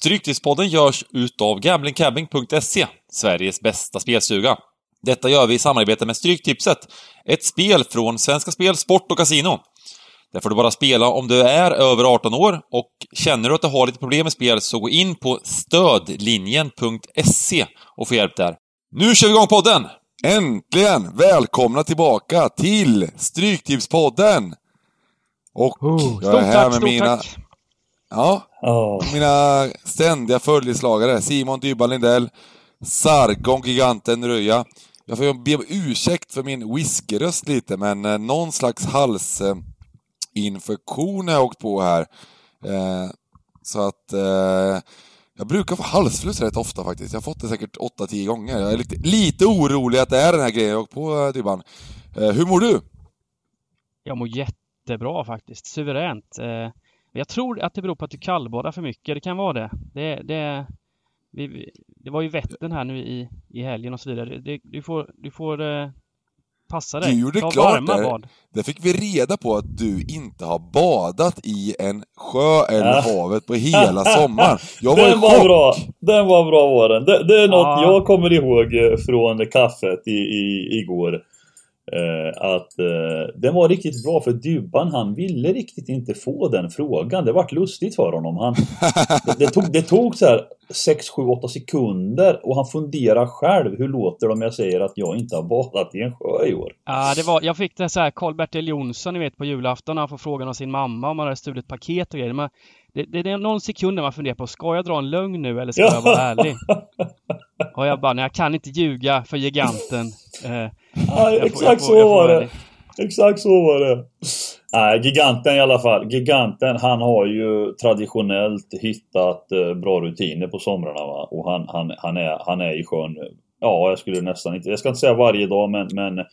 Stryktipspodden görs utav gamblingcabbing.se, Sveriges bästa spelstuga. Detta gör vi i samarbete med Stryktipset, ett spel från Svenska Spel, Sport och Casino. Där får du bara spela om du är över 18 år och känner du att du har lite problem med spel så gå in på stödlinjen.se och få hjälp där. Nu kör vi igång podden! Äntligen! Välkomna tillbaka till Stryktipspodden! Och Oh, jag är här med mina, tack. ja, Ja, mina ständiga följeslagare. Simon Dybban Lindell, Sargon Giganten Röja. Jag får be om ursäkt för min whiskyröst lite, men eh, någon slags halsinfektion har jag åkt på här. Eh, så att eh, jag brukar få halsfluss rätt ofta faktiskt. Jag har fått det säkert 8-10 gånger. Jag är lite, lite orolig att det är den här grejen jag åkt på, eh, Dybban. Eh, hur mår du? Jag mår jättebra faktiskt. Suveränt. Eh, Jag tror att det beror på att du kallbadar för mycket. Det kan vara det. Det, det, vi, det var ju Vättern här nu i, i helgen och så vidare. Det, du får, du får eh, passa dig. Du gjorde Ta klart varma där. bad. Där fick vi reda på att du inte har badat i en sjö eller Ja. havet på hela sommaren. Jag var den var chock! bra. Den var bra var den. Det, det är något Ja. jag kommer ihåg från kaffet i, i, igår. Eh, att eh, den var riktigt bra för Dybban han ville riktigt inte få den frågan. Det vart lustigt för honom. Han, det, det tog, det tog så här 6, 7, 8 sekunder och han funderar själv. Hur låter det om jag säger att jag inte har badat i en sjö i år? Ja, det var, jag fick det så här Karl-Bertil Jonsson, ni vet på julafton när han får frågan av sin mamma om han hade stulit paket och grejer. Men det, det, är någon sekund när man funderar på, ska jag dra en lögn nu eller ska jag vara ärlig? Och jag bara, nej jag kan inte ljuga för giganten. Eh, Ja, får- exakt får- så var det. Exakt så var det. Nej, giganten i alla fall. Giganten, han har ju traditionellt hittat eh, bra rutiner på somrarna va. Och han, han, han, är, han är i sjön, ja jag skulle nästan inte, jag ska inte säga varje dag men, men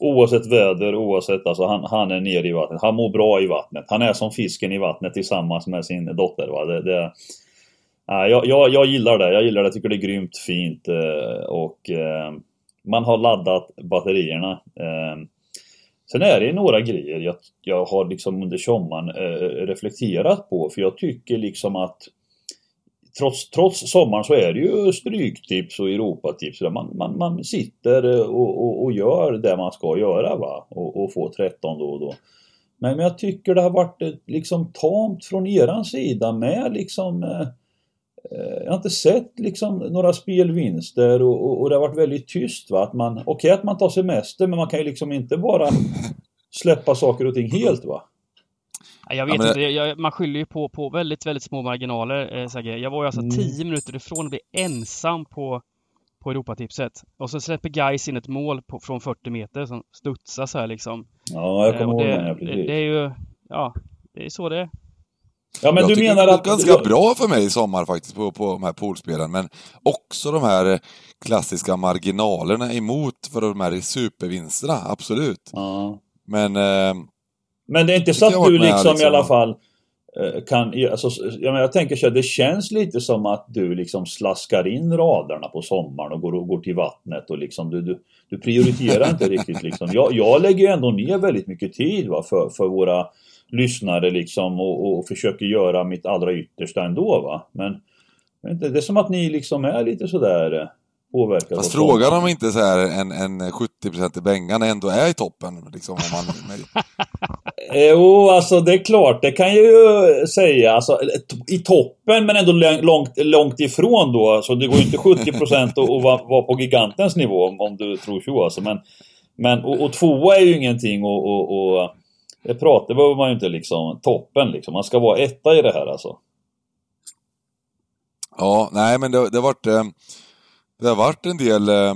oavsett väder, oavsett alltså han, han är nere i vattnet. Han mår bra i vattnet. Han är som fisken i vattnet tillsammans med sin dotter va. Det, det, jag, jag, jag gillar det. Jag gillar det. Jag tycker det är grymt fint eh, och eh, man har laddat batterierna. Eh, Sen är det några grejer jag, jag har liksom under sommaren eh, reflekterat på för jag tycker liksom att Trots, trots sommaren så är det ju stryktips och Europatips. Man, man, man sitter eh, och, och, och gör det man ska göra va och, och får 13 då och då. Men, men jag tycker det har varit liksom tamt från eran sida med liksom eh, eh, jag har inte sett liksom några spelvinster och, och, och det har varit väldigt tyst va. Att man, okej att man tar semester men man kan ju liksom inte bara släppa saker och ting helt va. Ja, Jag vet men- inte, jag, man skyller ju på, på väldigt, väldigt små marginaler. Eh, jag var ju alltså Mm. 10 minuter ifrån att bli ensam på, på Europatipset. Och så släpper Gais in ett mål på, från 40 meter som studsar så här liksom. Ja, jag Eh, kommer ihåg det, den, ja, det, det är ju, ja, det är så det är. Ja, men jag du tycker menar det att... ganska bra för mig i sommar faktiskt på, på de här poolspelen, men också de här eh, klassiska marginalerna emot för de här supervinsterna, absolut. Ja. Men eh, Men det är inte så att du med, liksom, i liksom. alla fall eh, kan, alltså, jag, menar, jag tänker så här, det känns lite som att du liksom slaskar in raderna på sommaren och går, och går till vattnet och liksom du, du, du prioriterar inte riktigt liksom. Jag, jag lägger ju ändå ner väldigt mycket tid va, för, för våra lyssnare liksom och, och försöker göra mitt allra yttersta ändå va. Men inte, det är som att ni liksom är lite sådär eh, påverkade. fast frågan om inte så här en, en 70% i Bengan ändå är i toppen. Liksom, om man, Jo, alltså det är klart, det kan jag ju säga. Alltså, I toppen men ändå långt, långt ifrån då. så det går ju inte 70% att att vara på gigantens nivå om, om du tror så. Alltså. Men, men, och, och tvåa är ju ingenting och, och, och det pratar behöver man ju inte liksom toppen liksom. Man ska vara etta i det här alltså. Ja, nej men det, det har varit eh, Det har varit en del eh,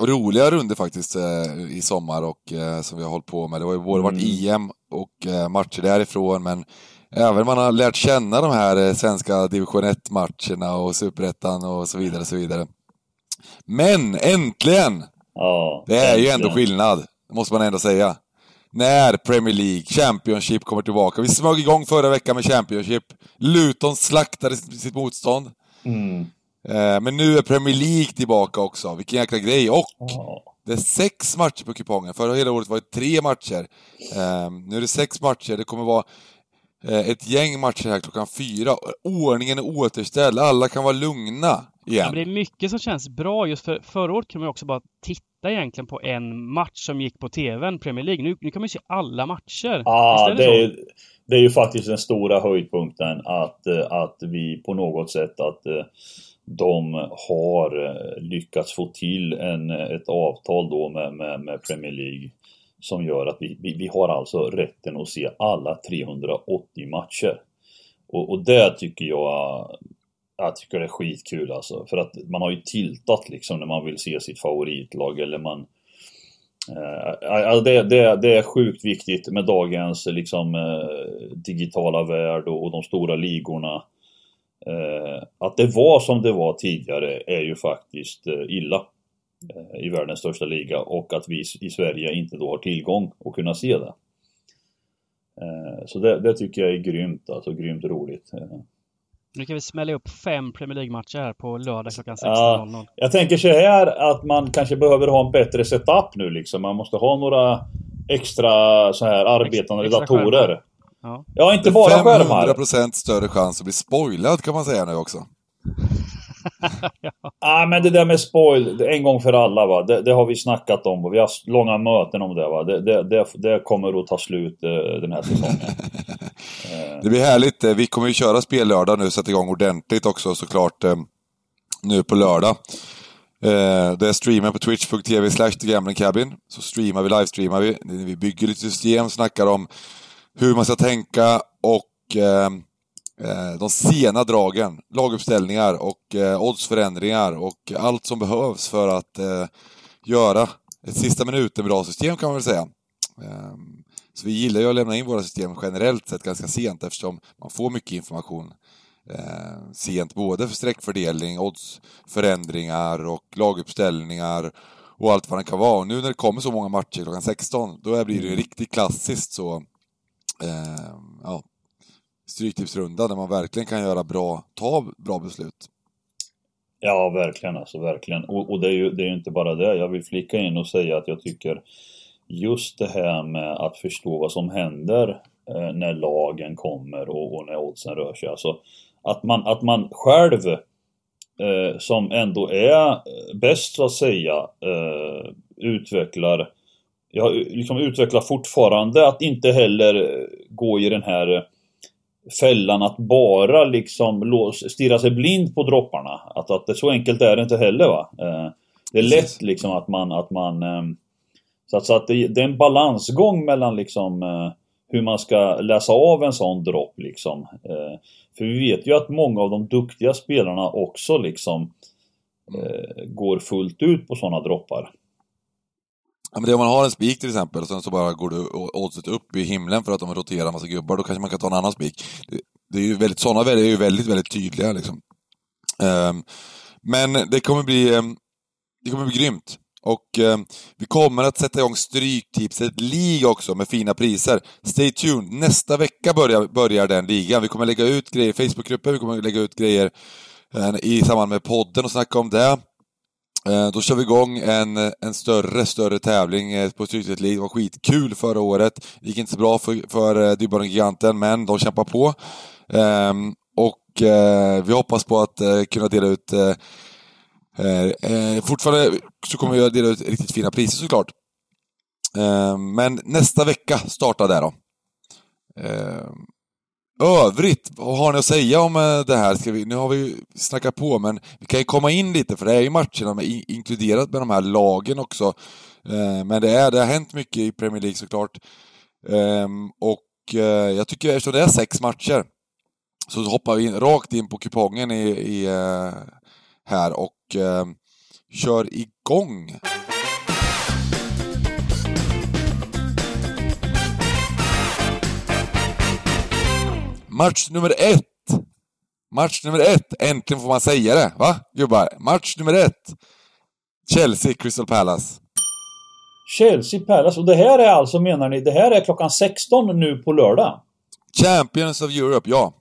roliga runder faktiskt eh, i sommar och eh, som vi har hållit på med. Det har ju både varit Mm. EM och eh, matcher därifrån men även man har lärt känna de här eh, svenska division 1-matcherna och superettan och så vidare, så vidare. Men äntligen! Ja, Det är ju ändå äntligen. skillnad, måste man ändå säga. När Premier League, Championship kommer tillbaka. Vi smög igång förra veckan med Championship. Luton slaktade sitt motstånd. Mm. Eh, Men nu är Premier League tillbaka också. Vilken jäkla grej. Och Ja. det är sex matcher på kupongen. Förra hela året var det tre matcher. Eh, Nu är det sex matcher. Det kommer vara eh, ett gäng matcher här klockan fyra. Ordningen är återställd, alla kan vara lugna Ja, igen. men det är mycket som känns bra just för förra året kunde man också bara titta egentligen på en match som gick på TVn, Premier League. Nu, nu kan man ju se alla matcher. Ja, det är, det är ju faktiskt den stora höjdpunkten att, att vi på något sätt att de har eh, lyckats få till en, ett avtal då med, med, med Premier League som gör att vi, vi, vi har alltså rätten att se alla 380 matcher. Och, och det tycker jag jag tycker det är skitkul alltså. För att man har ju tiltat liksom när man vill se sitt favoritlag eller man Eh, alltså det, det, det är sjukt viktigt med dagens liksom, eh, digitala värld och, och de stora ligorna. Eh, att det var som det var tidigare är ju faktiskt eh, illa eh, i världens största liga och att vi i Sverige inte då har tillgång att kunna se det. Så det, det tycker jag är grymt, alltså grymt roligt. Nu kan vi smälla upp fem Premier League-matcher här på lördag klockan 16.00. Ja. Jag tänker så här att man kanske behöver ha en bättre setup nu liksom. Man måste ha några extra så här arbetande extra datorer. Ja. Ja, inte bara skärmar. 500% större chans att bli spoilad kan man säga nu också. ah, men det där med spoil, en gång för alla va. Det, det har vi snackat om och vi har haft långa möten om det va. Det, det, det, det kommer att ta slut eh, den här säsongen. Eh, Det blir härligt. Eh, Vi kommer ju köra spellördag nu, sätta igång ordentligt också såklart eh, nu på lördag. Eh, Det är streamen på twitch.tv slash. Så streamar vi, livestreamar vi. Vi bygger lite system, snackar om hur man ska tänka och eh, eh, de sena dragen, laguppställningar och eh, oddsförändringar och allt som behövs för att eh, göra ett sista minuten bra system kan man väl säga. Eh, så vi gillar ju att lämna in våra system generellt sett ganska sent eftersom man får mycket information eh, sent, både för sträckfördelning, oddsförändringar och laguppställningar och allt vad det kan vara. Och nu när det kommer så många matcher klockan 16, då blir det ju riktigt klassiskt så eh, ja, Stryktipsrunda där man verkligen kan göra bra, ta bra beslut. Ja, verkligen alltså, verkligen. Och, och det, är ju, det är inte bara det. Jag vill flika in och säga att jag tycker just det här med att förstå vad som händer eh, när lagen kommer och, och när oddsen rör sig. Alltså, att man, att man själv eh, som ändå är eh, bäst så att säga eh, utvecklar Ja, liksom utvecklar fortfarande att inte heller gå i den här fällan att bara liksom stirra sig blind på dropparna. Att, att det, så enkelt är det inte heller va. Eh, det är lätt liksom att man, att man eh, så att, så att det, det är en balansgång mellan liksom eh, hur man ska läsa av en sån dropp liksom. Eh, för vi vet ju att många av de duktiga spelarna också liksom eh, går fullt ut på såna droppar. Ja, men det om man har en spik till exempel, och sen så bara går du oddset upp i himlen för att de roterar en massa gubbar, då kanske man kan ta en annan spik. Det, det är ju väldigt, sådana väljare är ju väldigt, väldigt tydliga liksom. Um, men det kommer bli, um, det kommer bli grymt. Och um, vi kommer att sätta igång Stryktipset League också med fina priser. Stay tuned! Nästa vecka börjar, börjar den ligan. Vi kommer lägga ut grejer i Facebookgruppen, vi kommer lägga ut grejer uh, i samband med podden och snacka om det. Eh, då kör vi igång en, en större, större tävling eh, på Stryktipset League. Det var skitkul förra året. Det gick inte så bra för, för eh, Dybban och Giganten, men de kämpar på. Ehm, och eh, vi hoppas på att eh, kunna dela ut eh, eh, eh, Fortfarande så kommer vi att dela ut riktigt fina priser såklart. Ehm, men nästa vecka startar det då. Ehm, Övrigt, vad har ni att säga om eh, det här? Ska vi, nu har vi ju snackat på, men vi kan ju komma in lite, för det är ju matcherna med, inkluderat med de här lagen också. Eh, men det, är, det har hänt mycket i Premier League såklart. Ehm, och eh, jag tycker eftersom det är sex matcher, så hoppar vi in, rakt in på kupongen i, i, här och ehm, kör igång. Match nummer ett. Match nummer ett. Äntligen får man säga det, va gubbar? Match nummer ett. Chelsea, Crystal Palace. Chelsea Palace, och det här är alltså menar ni, det här är klockan 16 nu på lördag? Champions of Europe, ja.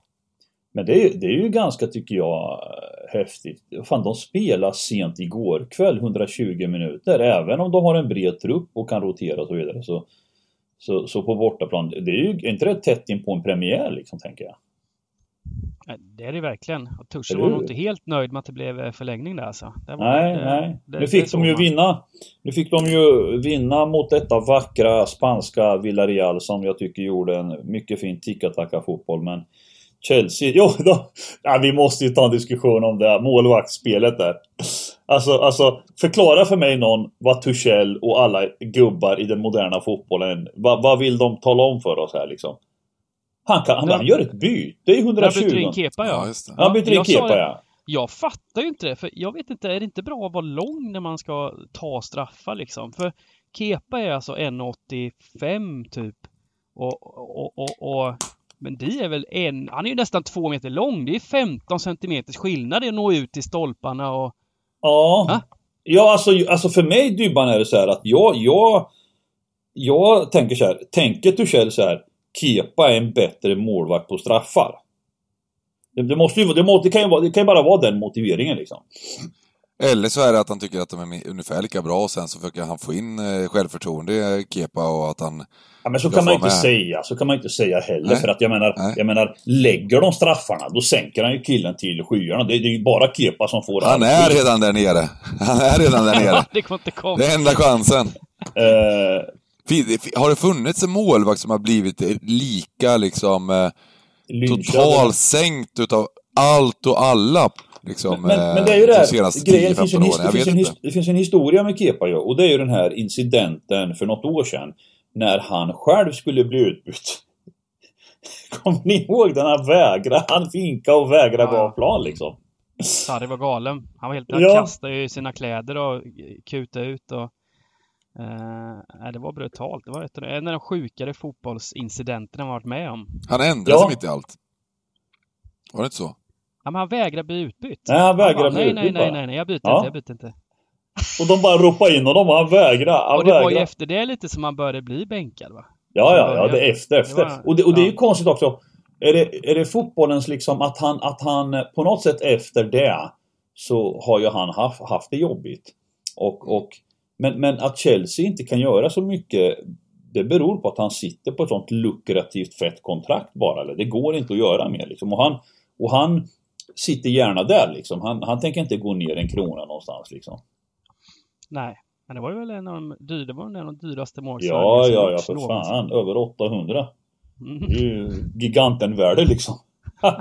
Men det är, det är ju ganska, tycker jag, häftigt. Fan, de spelar sent igår kväll, 120 minuter. Även om de har en bred trupp och kan rotera och så vidare så, Så, så på bortaplan, det är ju inte det tätt in på en premiär liksom, tänker jag. Det är det verkligen. Och var nog inte helt nöjd med att det blev eh, förlängning där alltså. Nej, det, nej. det- nu fick de ju man. vinna. Nu fick de ju vinna mot detta vackra spanska Villarreal som jag tycker gjorde en mycket fin tiki-taka fotboll. Men Chelsea, jo, då, ja, vi måste ju ta en diskussion om det här målvaktsspelet där. Alltså, alltså, förklara för mig någon vad Tuchel och alla gubbar i den moderna fotbollen, vad, vad vill de tala om för oss här liksom? Han, kan, han, han gör ett byte i Där 120. byter du in Kepa ja. Ja, just det. Han byter in Kepa ja. Jag fattar ju inte det, för jag vet inte, är det inte bra att vara lång när man ska ta straffar liksom? För Kepa är alltså 1,85 typ. Och, och, och, och men det är väl en, han är ju nästan två meter lång. Det är 15 centimeters skillnad i att nå ut till stolparna och... Ja. Va? Ja, alltså, alltså för mig Dybban är det så här att jag, jag, jag tänker så här. Tänker Tuchel så här. Kepa är en bättre målvakt på straffar. Det, det måste ju, det, må, det, kan ju det kan ju bara vara den motiveringen liksom. Eller så är det att han tycker att de är ungefär lika bra och sen så försöker han få in eh, självförtroende i Kepa och att han... Ja, men så kan man inte med. säga. Så kan man inte säga heller. Nej. För att jag menar, Nej. jag menar, lägger de straffarna, då sänker han ju killen till skyarna. Det, det är ju bara Kepa som får Han är skit. redan där nere. Han är redan där nere. det kommer inte komma. Det är enda chansen. Eh, Har det funnits en målvakt som har blivit eh, lika liksom eh, lynchad. totalsänkt utav allt och alla? Liksom, Men, eh, men det är ju det de här, senaste grejen, det finns, 10-15 en, det, Jag finns vet en, det finns en historia med Kepa ju, och det är ju den här incidenten för något år sedan. När han själv skulle bli utbytt. Kommer ni ihåg den? Han vägrade, han vinkade och vägrade Ja. gå av plan liksom. Sarri var galen. Han var helt, han Ja. kastade ju sina kläder och kutade ut och... Eh, det var brutalt. Det var ett, en av de sjukare fotbollsincidenterna man varit med om. Han ändrade Ja. sig mitt i allt. Var det inte så? Ja, men han vägrade bli utbytt. Nej, han vägrade bara, bli nej, nej, utbytt nej, bara. nej, nej, jag byter Ja. inte, jag byter inte. Och de bara ropade in honom och han vägrade. Han och det var ju efter det lite som han började bli bänkad va? Ja, ja, ja, det är efter, efter. Det var- och det, och det är ju konstigt också. Är det, är det fotbollens liksom att han, att han eh, på något sätt efter det så har ju han haft, haft det jobbigt. Och, och, men, men att Chelsea inte kan göra så mycket det beror på att han sitter på ett sånt lukrativt fett kontrakt bara. Eller det går inte att göra mer liksom. Och han, och han sitter gärna där liksom. Han, han tänker inte gå ner en krona någonstans liksom. Nej. Men det var ju väl en av de, dyr, det var en av de dyraste mål Ja, ja, ja, för någonsin. fan. Över 800. Mm. Det är ju gigantenvärde liksom. eh,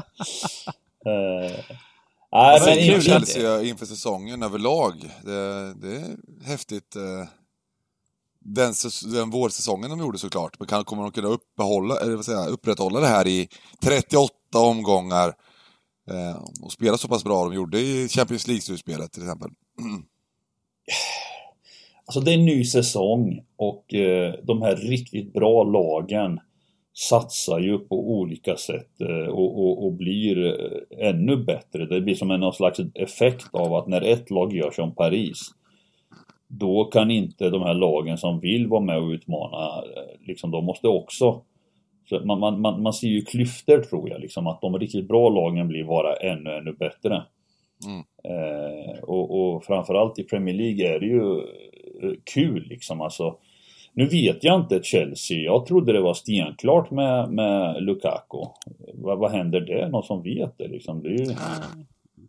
nej, men det är Kul. Chelsea inför säsongen överlag. Det, det är häftigt. eh, Den, den vårsäsongen de gjorde såklart. Men kan, kommer de kunna uppehålla, eller vad säger jag, upprätthålla det här i 38 omgångar eh, och spela så pass bra de gjorde i Champions League-slutspelet till exempel? Alltså det är en ny säsong och eh, de här riktigt bra lagen satsar ju på olika sätt eh, och, och, och blir eh, ännu bättre. Det blir som en någon slags effekt av att när ett lag gör som Paris då kan inte de här lagen som vill vara med och utmana, eh, liksom de måste också så man, man, man, man ser ju klyftor tror jag, liksom att de riktigt bra lagen blir bara ännu, ännu bättre. Mm. Eh, och, och framförallt i Premier League är det ju eh, kul liksom alltså. Nu vet jag inte Chelsea, jag trodde det var stenklart med, med Lukaku. Vad, vad händer där? Någon som vet det liksom? Det är ju...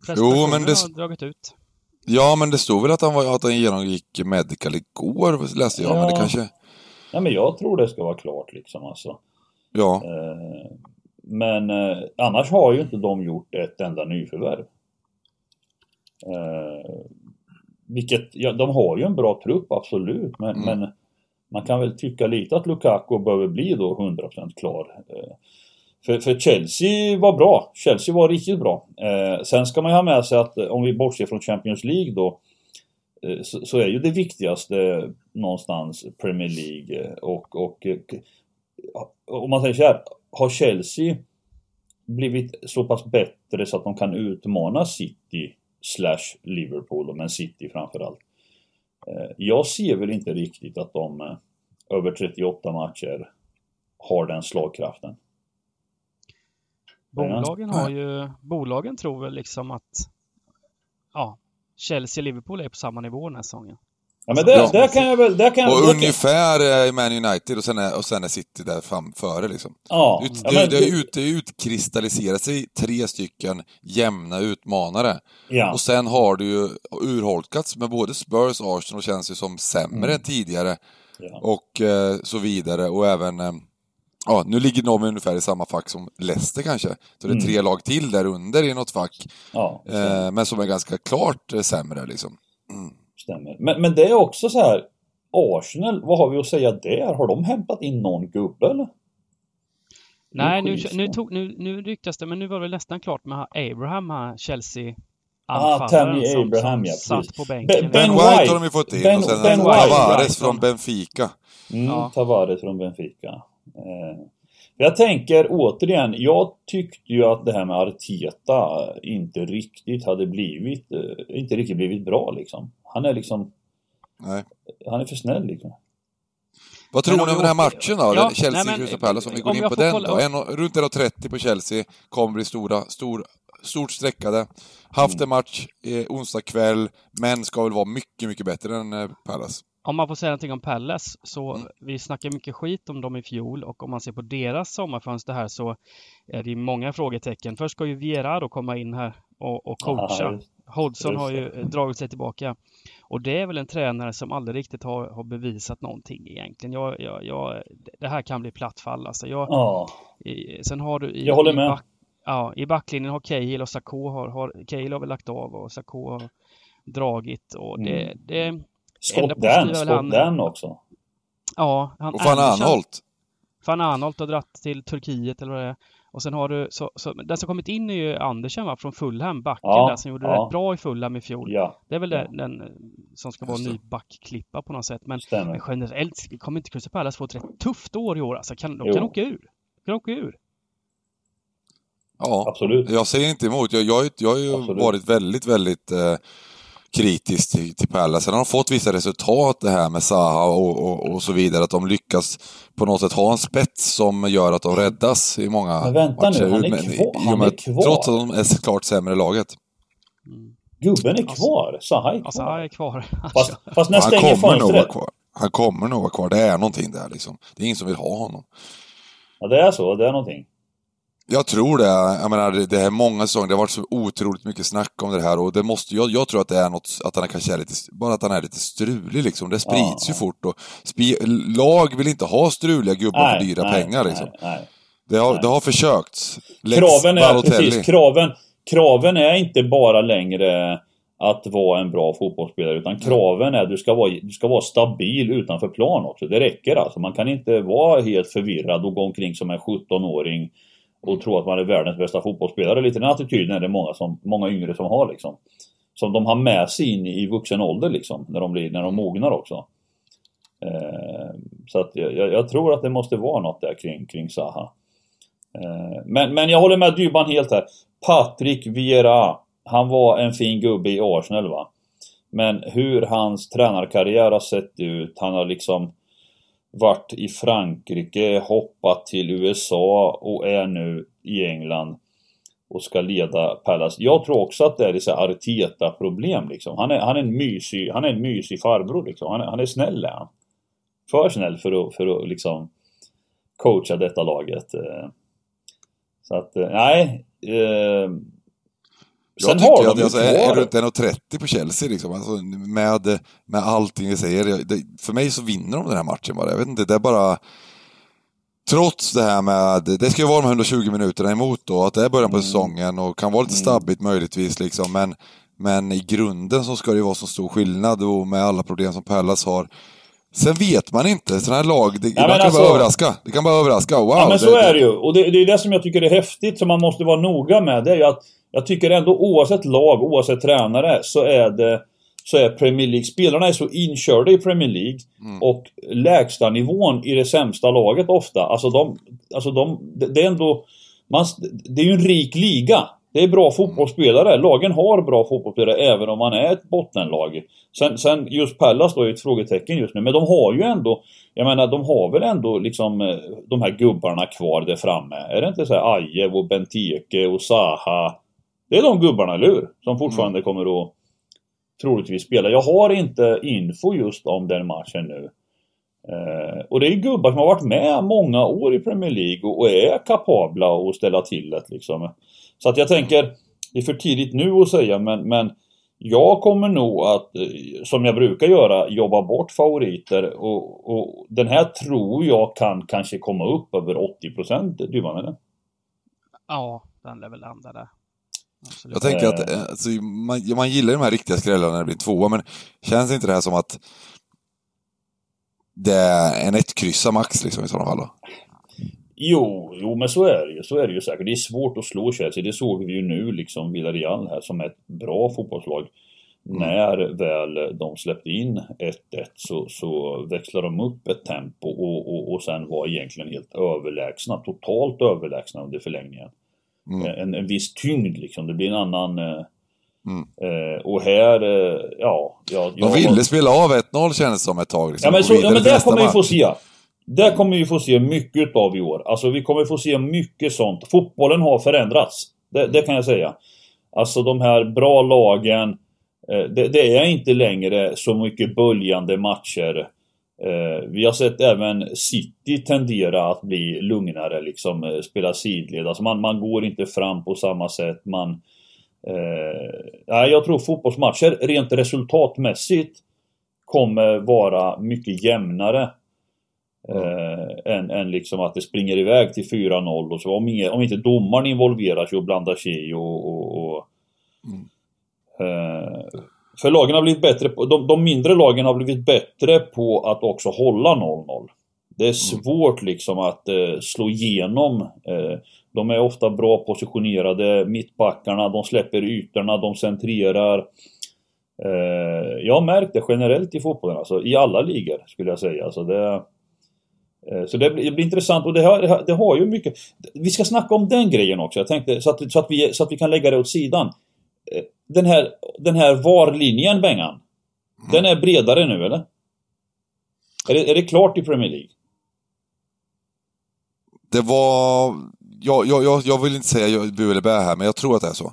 Prestationerna men det- har dragit ut. Ja, men det stod väl att han, var, att han genomgick medical igår, läste jag. Men det Ja. kanske... Nej men jag tror det ska vara klart liksom alltså. Ja, Eh, men eh, annars har ju inte de gjort ett enda nyförvärv. Eh, vilket, ja, de har ju en bra trupp absolut men, Mm. men man kan väl tycka lite att Lukaku behöver bli då 100% klar. För, för Chelsea var bra. Chelsea var riktigt bra. Eh, sen ska man ju ha med sig att om vi bortser från Champions League då eh, så, så är ju det viktigaste någonstans Premier League och, och om man säger så här, har Chelsea blivit så pass bättre så att de kan utmana City slash Liverpool, men City framförallt. Eh, jag ser väl inte riktigt att de eh, över 38 matcher har den slagkraften. Bolagen har ju, bolagen tror väl liksom att ja, Chelsea och Liverpool är på samma nivå den här säsongen. Ja, men det, Ja. där kan jag väl... Där kan Och där kan- ungefär är Man United och sen är, och sen är City där framföre liksom. Ja, Det, ja, men det, ut, det utkristalliserat sig tre stycken jämna utmanare. ja. Och sen har det ju urholkats med både Spurs och Arsenal känns ju som sämre än tidigare. Mm. Ja. Och eh, så vidare. Och även... Eh, ja, nu ligger de ungefär i samma fack som Leicester kanske. Så det är Mm. tre lag till där under i något fack. ja Eh, men som är ganska klart eh, sämre liksom. Stämmer. Men, men det är också så här... Arsenal, vad har vi att säga där? Har de hämtat in någon gubbe eller? Nej, nu, nu, tog, nu, nu ryktas det, men nu var det nästan klart med Abraham, Chelsea Ah, Tammy som, Abraham, som ja, satt på bänken. Ben- Ben, Ben White, White. har de ju fått in Ben- och sen Ben Ben White, Tavares right. från Benfica. Mm, Ja. Tavares från Benfica. Eh, jag tänker återigen, jag tyckte ju att det här med Arteta inte riktigt hade blivit, eh, inte riktigt blivit bra liksom. Han är liksom, Nej. han är för snäll liksom. Vad tror ni om den här matchen då? Ja, Den nej, Chelsea men, Crystal Palace, om vi går om in på den kolla- då. En, runt 1.30 på Chelsea, kommer bli stora, stor, stort streckade. Haft Mm. en match eh, onsdag kväll, men ska väl vara mycket, mycket bättre än eh, Palace. Om man får säga någonting om Palace så Mm. vi snackar mycket skit om dem i fjol och om man ser på deras sommarfönster här så är det många frågetecken. Först ska ju Viera då komma in här och, och coacha. Hodgson har ju eh, dragit sig tillbaka. Och det är väl en tränare som aldrig riktigt har, har bevisat någonting egentligen. Jag, jag, jag, det här kan bli platt fall alltså. Jag, Ja, i, sen har du i, Jag håller i med. Back, ja, i backlinjen har Cahill och Sakho har, har, Cahill har väl lagt av och Sakho har dragit och det, Mm. det Scott Dan, Scott han- Dan också. ja, han Och van Anholt. Van Arnold har dratt till Turkiet eller vad det är. Och sen har du, så, så, den som kommit in är ju Andersen va, från Fulham, backen Ja, där som gjorde ja. rätt bra i Fulham i fjol. Ja, Det är väl Ja. den, den som ska vara en ny backklippa på något sätt. Men, stämmer. men generellt kommer inte Crystal Palace få ett rätt tufft år i år alltså. Kan, de Jo. kan åka ur. Kan åka ur. Ja, Absolut. jag säger inte emot. Jag, jag, jag har ju Absolut. varit väldigt, väldigt eh, kritisk till, till Palace. Sen har de fått vissa resultat det här med Zaha och, och, och så vidare. Att de lyckas på något sätt ha en spets som gör att de räddas i många Men vänta nu, han är Men kvar- han med- är kvar. Trots att de är klart sämre laget. Gubben är Alltså- kvar. Zaha är kvar. Alltså, är kvar. Fast, fast när Han stänger kommer nog vara fönstret. kvar. Han kommer nog vara kvar. Det är någonting där liksom. Det är ingen som vill ha honom. Ja, det är så. Det är någonting. Jag tror det. Jag menar, det- det är många säsonger. Det har varit så otroligt mycket snack om det här och det måste, jag, jag tror att det är något, att han kanske är lite, bara att han är lite strulig liksom. Det sprids Ja, ju fort och spi, lag vill inte ha struliga gubbar för dyra nej, pengar nej, liksom. Nej, Det har, nej. det har försökts. Lex Kraven är, Balotelli. precis, kraven, kraven är inte bara längre att vara en bra fotbollsspelare utan kraven är att du ska vara, du ska vara stabil utanför plan också. Det räcker alltså. Man kan inte vara helt förvirrad och gå omkring som en 17-åring och tro att man är världens bästa fotbollsspelare. Lite den attityden är det många, som, många yngre som har liksom. Som de har med sig in i vuxen ålder liksom, när de, blir, när de mognar också. Eh, så att jag, jag tror att det måste vara något där kring, kring Zaha. Eh, Men, men jag håller med Dybban helt här. Patrik Vieira, han var en fin gubbe i Arsenal va. Men hur hans tränarkarriär har sett ut, han har liksom varit i Frankrike, hoppat till USA och är nu i England och ska leda Palace. Jag tror också att det är så Arteta-problem liksom. Han är, han, är en mysig, han är en mysig farbror liksom. Han är, han är snäll är han. För snäll för att, för att liksom coacha detta laget. Eh, så att, eh, nej. Eh, jag tycker att alltså, är, runt 1,30 på Chelsea liksom, alltså, med, med allting vi säger. Det, för mig så vinner de den här matchen bara. Jag vet inte, det är bara... Trots det här med, det ska ju vara de 120 minuterna emot då, att det är början på Mm. säsongen och kan vara lite stabbigt möjligtvis liksom, men, men i grunden så ska det ju vara så stor skillnad och med alla problem som Pallas har. Sen vet man inte, sådana här lag, det, men kan alltså- det bara överraska. Det kan bara överraska, wow! Ja men så är det ju. Och det, det är det som jag tycker är häftigt som man måste vara noga med. Det är ju att jag tycker ändå oavsett lag, oavsett tränare så är det så är Premier League, spelarna är så inkörda i Premier League och lägsta nivån i det sämsta laget ofta, alltså de, alltså de, det är ändå, man, det är ju en rik liga. Det är bra fotbollsspelare. Lagen har bra fotbollsspelare även om man är ett bottenlag. Sen, sen just Pallas då är ett frågetecken just nu. Men de har ju ändå, jag menar de har väl ändå liksom eh, de här gubbarna kvar där framme. Är det inte så här Ajev och Benteke och Zaha? Det är de gubbarna, eller hur? Som fortfarande kommer att troligtvis spela. Jag har inte info just om den matchen nu. Eh, och det är gubbar som har varit med många år i Premier League och, och är kapabla att ställa till det liksom. Så att jag tänker, det är för tidigt nu att säga men, men jag kommer nog att, eh, som jag brukar göra, jobba bort favoriter och, och den här tror jag kan kanske komma upp över 80% Dyvan eller? Ja, den lär väl landa där. Absolut. Jag tänker att eh, alltså, man, man gillar de här riktiga skrällarna när det blir tvåa, men känns inte det här som att det är en ett max liksom i sådana fall då? Jo, jo men så är det ju. Så är det ju säkert. Det är svårt att slå Chelsea. Det såg vi ju nu liksom Villarreal här som ett bra fotbollslag. Mm. När väl de släppte in 1-1 så, så växlade de upp ett tempo och, och, och sen var egentligen helt överlägsna. Totalt överlägsna under förlängningen. Mm. En, en viss tyngd liksom. Det blir en annan... Eh, mm. Eh, och här, eh, ja... Jag, de ville var... spela av 1-0 kändes som ett tag. Liksom, ja men, så, ja, men det kommer vi få se. Det kommer vi få se mycket av i år. Alltså vi kommer få se mycket sånt. Fotbollen har förändrats. Det, det kan jag säga. Alltså de här bra lagen. Eh, det, det, är inte längre så mycket böljande matcher. Eh, vi har sett även City tendera att bli lugnare, liksom eh, spela sidled. Alltså man, man går inte fram på samma sätt. Man, eh, jag tror fotbollsmatcher rent resultatmässigt kommer vara mycket jämnare. Eh, än, än liksom att det springer iväg till 4-0 och så. Om, inga, om inte domaren involverar sig och blandar sig i och... och, och mm. eh, för lagen har blivit bättre på, de, de, mindre lagen har blivit bättre på att också hålla 0-0. Det är mm. svårt liksom att eh, slå igenom. Eh, de är ofta bra positionerade, mittbackarna, de släpper ytorna, de centrerar. Eh, jag har märkt det generellt i fotbollen, alltså i alla ligor skulle jag säga. Alltså det, eh, så det blir, det blir, intressant och det har, det har ju mycket... Vi ska snacka om den grejen också, jag tänkte, så att, så att, vi, så att vi kan lägga det åt sidan. Eh, den här, den här VAR-linjen, Bengan. Mm. Den är bredare nu, eller? Är det, är det klart i Premier League? Det var... Jag, jag, jag vill inte säga bu eller bä här, men jag tror att det är så.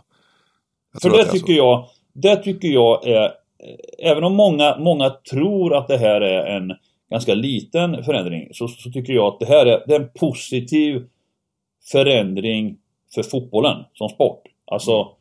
Jag För det, det tycker så. jag, det tycker jag är... Även om många, många tror att det här är en ganska liten förändring, så, så tycker jag att det här är, det är en positiv förändring för fotbollen som sport. Alltså.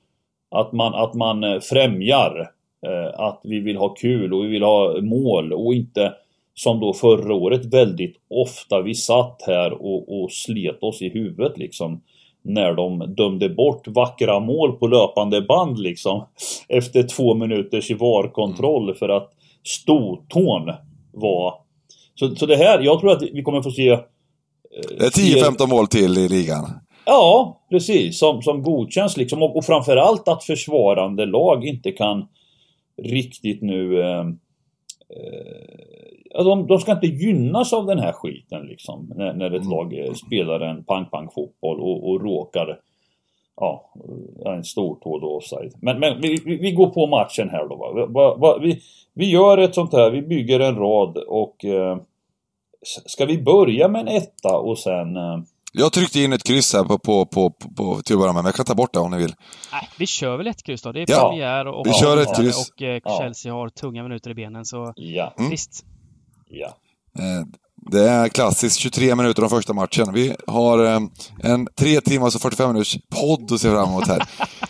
Att man, att man eh, främjar eh, att vi vill ha kul och vi vill ha mål och inte som då förra året väldigt ofta vi satt här och, och slet oss i huvudet liksom när de dömde bort vackra mål på löpande band liksom efter två minuters VAR-kontroll mm. för att stortån var... Så, så det här, jag tror att vi kommer få se... Eh, det är 10-15 mål till i ligan. Ja, precis. Som, som godkänns liksom. Och, och framförallt att försvarande lag inte kan riktigt nu... Eh, eh, de, de ska inte gynnas av den här skiten liksom. När, när ett mm. lag eh, spelar en pang-pang-fotboll och, och råkar... Ja, en stor tå då offside. Men, men vi, vi, går på matchen här då va? va, va vi, vi gör ett sånt här, vi bygger en rad och... Eh, ska vi börja med en etta och sen... Jag tryckte in ett kryss här på, på, på, på, till att börja med, men jag kan ta bort det om ni vill. Nej, vi kör väl ett kryss då. Det är ja, premiär och, vi kör ett kryss. och eh, Chelsea har tunga minuter i benen, så ja. Mm. visst. Ja. Eh, det är klassiskt 23 minuter av första matchen. Vi har eh, en 3 timmars och 45 minuters podd att se fram emot här.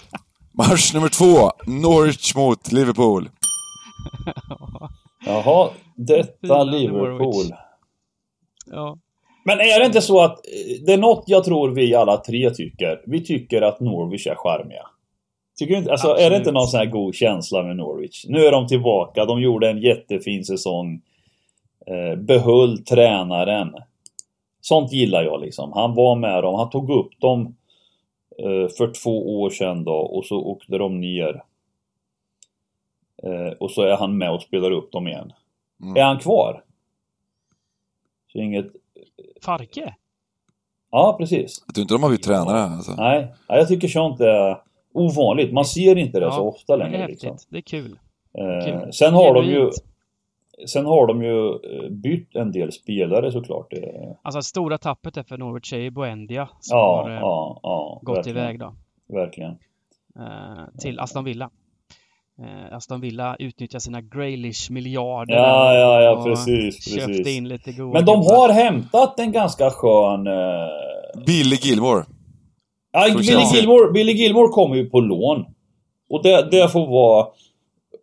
Match nummer två, Norwich mot Liverpool. Jaha, detta Liverpool. Ja. Men är det inte så att eh, det är något jag tror vi alla tre tycker? Vi tycker att Norwich är charmiga. Tycker du inte? Alltså är det inte någon sån här god känsla med Norwich? Nu är de tillbaka, de gjorde en jättefin säsong. Eh, behöll tränaren. Sånt gillar jag liksom. Han var med dem, han tog upp dem eh, för två år sedan då och så åkte de ner. Och så är han med och spelar upp dem igen. Mm. Är han kvar? Så inget Farke? Ja, precis. Jag tror inte de har blivit tränare alltså. Nej, jag tycker sånt är ovanligt. Man ser inte det ja, så ofta längre. Det är liksom. Det är kul. Eh, kul. Sen har de ju Sen har de ju eh, bytt en del spelare såklart. Alltså stora tappet är för Norwich är Buendia som ja, har eh, ja, ja, gått verkligen. iväg då. Verkligen. Eh, till Aston Villa. Eh, Aston Villa utnyttjar sina Graylish-miljarder. Ja, ja, ja, och precis, Köpte precis. in lite goda Men de har hämtat en ganska skön... Eh... Billy Gilmore. Ja, Billy. Gilmore, Billy Gilmore kommer ju på lån. Och det, det får vara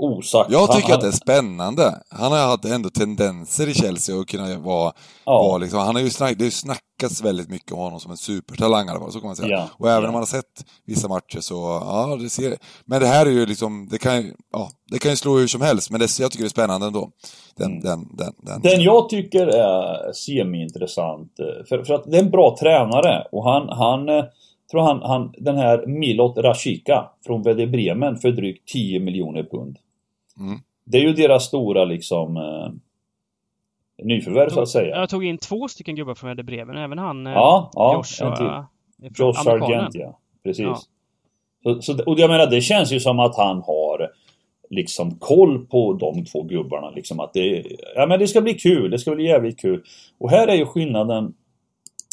osagt. Jag tycker Han- att det är spännande. Han har haft ändå tendenser i Chelsea att kunna vara, Ja. vara liksom, han har ju snack, det har ju snackats väldigt mycket om honom som en supertalang i så kan man säga. Ja. Och även Ja. om man har sett vissa matcher så, ja, det ser Men det här är ju liksom, det kan ju, ja, det kan ju slå hur som helst, men det, jag tycker det är spännande ändå. Den, Mm. den, den, den. Den jag tycker är semi-intressant, eh, för, för att det är en bra tränare och han, han eh, tror han, han, den här Milot Rashica från Werder Bremen för drygt 10 miljoner pund. Mm. Det är ju deras stora liksom eh, nyförvärv så att säga. Jag tog in två stycken gubbar från Werder Bremen, även han eh, Ja, ja, Josh, en till. eh, Josh. Sargent, ja. Precis. Ja. Så, så, och jag menar, det känns ju som att han har liksom koll på de två gubbarna. Liksom att det, ja, men det ska bli kul, det ska bli jävligt kul. Och här är ju skillnaden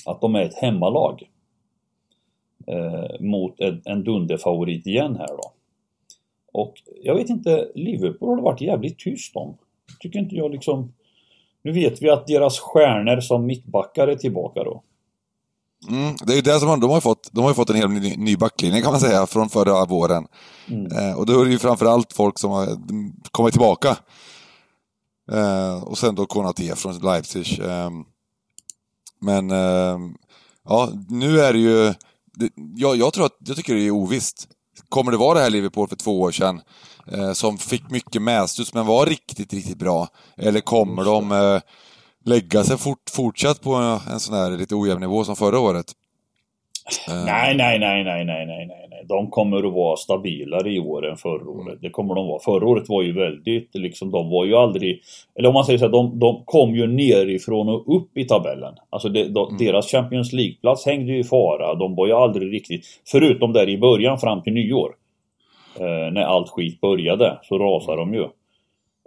att de är ett hemmalag. Eh, mot en, en dunderfavorit igen här då. Och jag vet inte, Liverpool har det varit jävligt tyst om. Tycker inte jag liksom... Nu vet vi att deras stjärnor som mittbackar är tillbaka då. Mm, det är ju det som de, de har fått, de har ju fått en hel ny, ny backlinje kan man säga från förra våren. Mm. Eh, och då är det ju framförallt folk som har mm, kommit tillbaka. Eh, och sen då Konaté från Leipzig. Eh, men eh, ja, nu är det ju... Det, jag, jag tror att, jag tycker det är ovisst. Kommer det vara det här Liverpool för två år sedan, eh, som fick mycket medstuds men var riktigt, riktigt bra? Eller kommer de eh, lägga sig fort, fortsatt på en sån här lite ojämn nivå som förra året? Eh, Nej, nej, nej, nej, nej, nej, nej, nej. De kommer att vara stabilare i år än förra året. Det kommer de vara. Förra året var ju väldigt, liksom, de var ju aldrig... Eller om man säger så här, de, de kom ju nerifrån och upp i tabellen. Alltså det, de, deras Champions League-plats hängde ju i fara. De var ju aldrig riktigt... Förutom där i början fram till nyår. Eh, när allt skit började, så rasade de ju.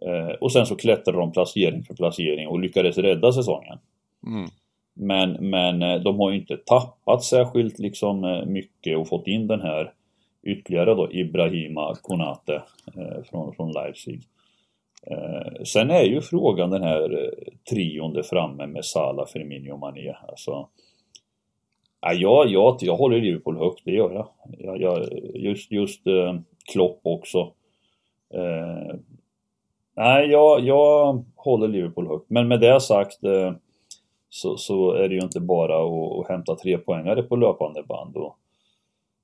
Eh, och sen så klättrade de placering för placering och lyckades rädda säsongen. Mm. Men, men eh, de har ju inte tappat särskilt liksom eh, mycket och fått in den här ytterligare då Ibrahima Konate eh, från, från Leipzig. Eh, sen är ju frågan den här eh, trion där framme med Salah, Firmino och Mané. Alltså, ja, jag, jag, jag håller Liverpool högt, det gör jag. jag, jag just just eh, Klopp också. Nej, jag, jag håller Liverpool högt. Men med det sagt så, så är det ju inte bara att, att hämta tre poängare på löpande band. Och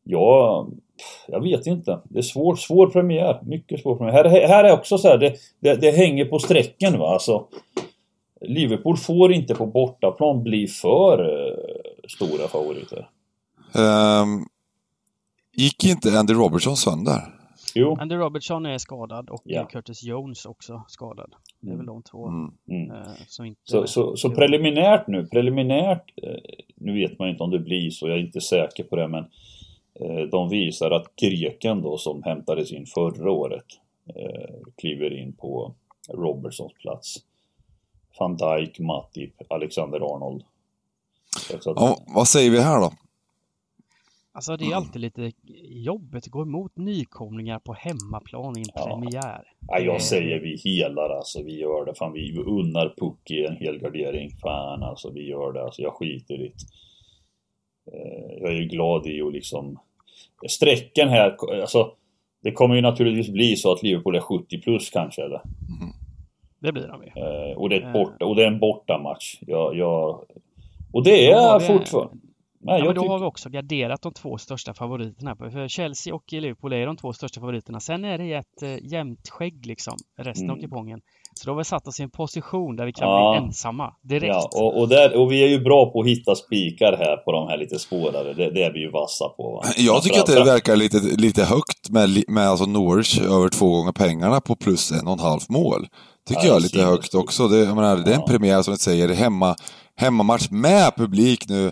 ja, jag vet inte. Det är svår, svår premiär. Mycket svår premiär. Här, här är också så här, det, det, det hänger på strecken va. Alltså, Liverpool får inte på bortaplan bli för eh, stora favoriter. Um, gick inte Andy Robertson sönder? Jo. Andy Robertson är skadad och Ja. Curtis Jones också skadad. Det är väl de två Mm. Mm. eh, som inte... Så, så, så preliminärt nu, preliminärt, eh, nu vet man ju inte om det blir så, jag är inte säker på det men eh, de visar att greken då som hämtades in förra året eh, kliver in på Robertsons plats. Van Dijk, Matip, Alexander Arnold. Att, Ja, vad säger vi här då? Alltså det är alltid lite jobbigt att gå emot nykomlingar på hemmaplan i en Ja. premiär. ja, jag säger vi helar alltså, vi gör det. Fan vi unnar Pucki en helgardering. Fan alltså, vi gör det. Alltså jag skiter i det. Eh, Jag är ju glad i och liksom Strecken här, alltså Det kommer ju naturligtvis bli så att Liverpool är 70 plus kanske eller? Det blir de ju. Eh, och det är, ett Eh. borta, och det är en bortamatch. Jag, jag, och det är vi- fortfarande... Nej, Ja, men jag då tycker... har vi också garderat de två största favoriterna. För Chelsea och Liverpool är de två största favoriterna. Sen är det ett eh, jämnt skägg liksom, resten av Mm. kupongen. Så då har vi satt oss i en position där vi kan Ja. bli ensamma direkt. Ja, och, och, där, och vi är ju bra på att hitta spikar här på de här lite svårare. Det, det är vi ju vassa på. Va? Jag tycker att det verkar lite, lite högt med, med alltså Norwich över två gånger pengarna på plus en och en halv mål. Tycker Ja, jag är lite högt också. Det, jag menar, det är en premiär som du säger, hemma, hemmamatch med publik nu.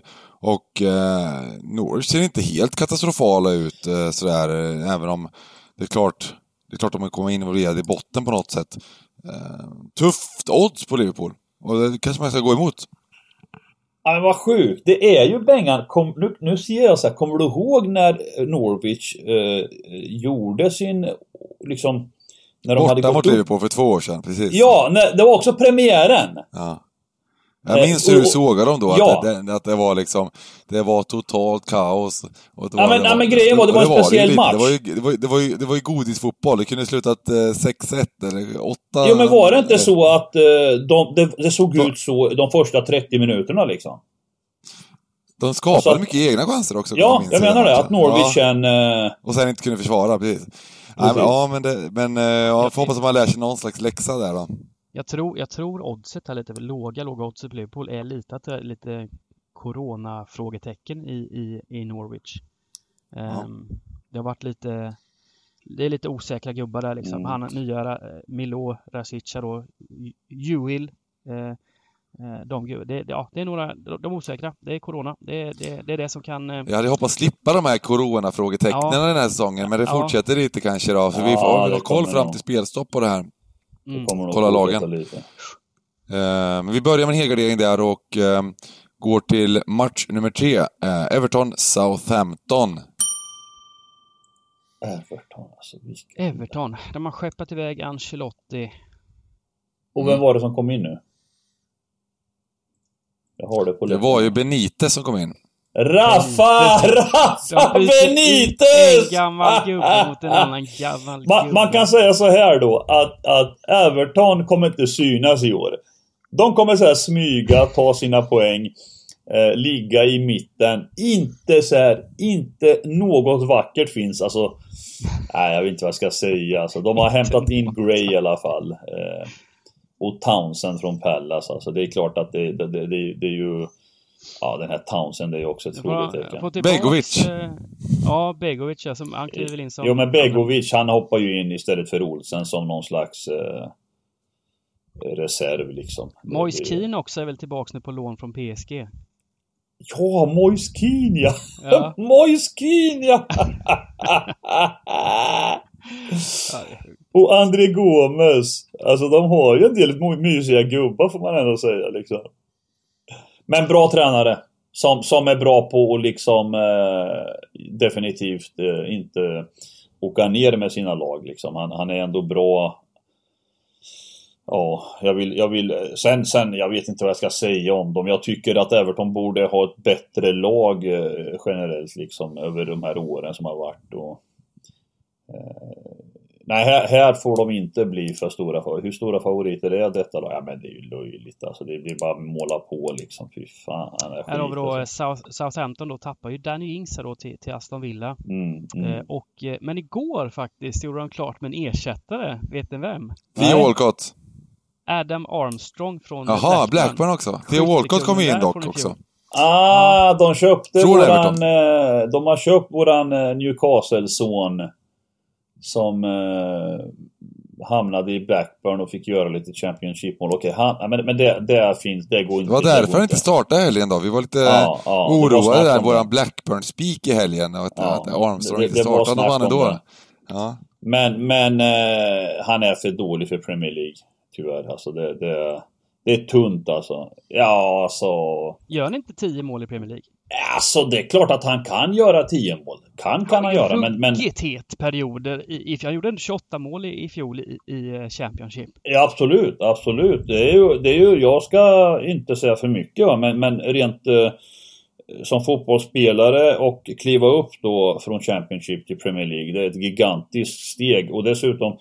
Och eh, Norwich ser inte helt katastrofala ut eh, sådär, eh, även om det är klart, det är klart de kommer involverade i botten på något sätt. Eh, tufft odds på Liverpool. Och det kanske man ska gå emot. Ja, men vad sjukt. Det är ju Bengan. Kom, nu, nu ser jag så här, kommer du ihåg när Norwich eh, gjorde sin, liksom... När de hade Borta gått mot? Liverpool för två år sedan, precis. Ja, nej, det var också premiären. Ja. Jag Eh, minns hur du sågade dem då, Ja. att, det, att det var liksom, det var totalt kaos. Och det Ja, var, men- det ja, men grejen var, det var en speciell match. Det var ju, det var, ju- det var ju, det var ju godisfotboll, det kunde slutat eh, 6-1 eller 8... Jo, men var det inte så att eh, de, det, det såg ut så de första 30 minuterna liksom? De skapade Alltså mycket egna chanser också. Ja, jag menar det. Att Norwich Ja. Eh, och sen inte kunde försvara, precis. Nej, men, ja, men, det, men eh, ja, får hoppas att man lär sig någon slags läxa där då. Jag tror, jag tror oddset här lite, låga, låga oddset på Liverpool är lite att det är lite Corona-frågetecken i, i, i Norwich. Ehm, Det har varit lite det är lite osäkra gubbar där liksom. Mm. Han nya eh, Milo Rasica då, Juil. Eh, eh, de, det, ja, det är några, de osäkra. Det är Corona. Det, är- det, det är det som kan... eh, Jag hade hoppats slippa de här corona-frågetecknen Ja. den här säsongen, men det Ja. fortsätter lite kanske då. Så vi Ja, får det ha koll fram till spelstopp på det här. Mm. Kolla lagen. Lite. Eh, Men vi börjar med en helgardering där och eh, går till match nummer tre. Eh, Everton-Southampton. Everton alltså. Vilka... Everton, de har skeppat iväg Ancelotti. Och vem var det som kom in nu? Jag har det på Det var ju Benitez som kom in. Byter ut Benitez! En gammal gubbe mot en annan gammal Man, gubbe. man kan säga så här då att, att Everton kommer inte synas i år. De kommer så här smyga, ta sina poäng, eh, ligga i mitten. Inte så här, inte något vackert finns. Alltså, nej jag vet inte vad jag ska säga. Alltså, de har hämtat in Gray i alla fall. Eh, och Townsend från Pallas. Alltså, det är klart att det, det, det, det, det är ju... Ja, den här Townsend är ju också ett frågetecken. tillbaks, Begovic. eh, Ja, Begovic ja, som han kliver in som... Jo men Begovic han hoppar ju in istället för Olsen som någon slags eh, reserv liksom. Moise Keane också är väl tillbaks nu på lån från PSG. Ja, Moise Keane ja! Ja. Moise Keane ja! Och André Gomes. Alltså de har ju en del my- mysiga gubbar får man ändå säga liksom. Men bra tränare. Som, som är bra på att liksom eh, definitivt eh, inte åka ner med sina lag liksom. Han, han är ändå bra. Ja, jag vill, jag vill, sen, sen, jag vet inte vad jag ska säga om dem. Jag tycker att Everton borde ha ett bättre lag eh, generellt liksom över de här åren som har varit. Och, eh, nej, här, här får de inte bli för stora för. Hur stora favoriter är detta då? Ja men det är ju löjligt alltså. Det blir bara att måla på liksom. Fy fan. Här har vi då. South, Southampton då tappar ju Danny Ings då till, till Aston Villa. Mm, mm. Eh, och, eh, men igår faktiskt gjorde de klart med en ersättare. Vet ni vem? Theo. Walcott. Adam Armstrong från Jaha, Blackburn också. Theo Walcott kom in dock också. Ah, de köpte Från våran... Eh, de har köpt våran eh, Newcastle-son. Som eh, hamnade i Blackburn och fick göra lite Championship-mål. Okej, han... Men, men det, det finns... Det går inte. Det var därför han inte startade helgen då. Vi var lite Ja, ja, oroade där, våran det. Blackburn-speak i helgen. Och att, Ja, att Armstrong det- inte startade. Då snack vann ändå. Ja. Men, men eh, han är för dålig för Premier League. Tyvärr. Alltså det, det, det är tunt alltså. Ja, alltså... Gör han inte 10 mål i Premier League? Alltså det är klart att han kan göra 10 mål. Kan kan han göra, men... men het perioder. I, i, han gjorde ändå 28 mål i, i fjol i, i eh, Championship. Ja, absolut, absolut. Det är ju, det är ju, jag ska inte säga för mycket va, men, men rent eh, som fotbollsspelare och kliva upp då från Championship till Premier League, det är ett gigantiskt steg. Och dessutom,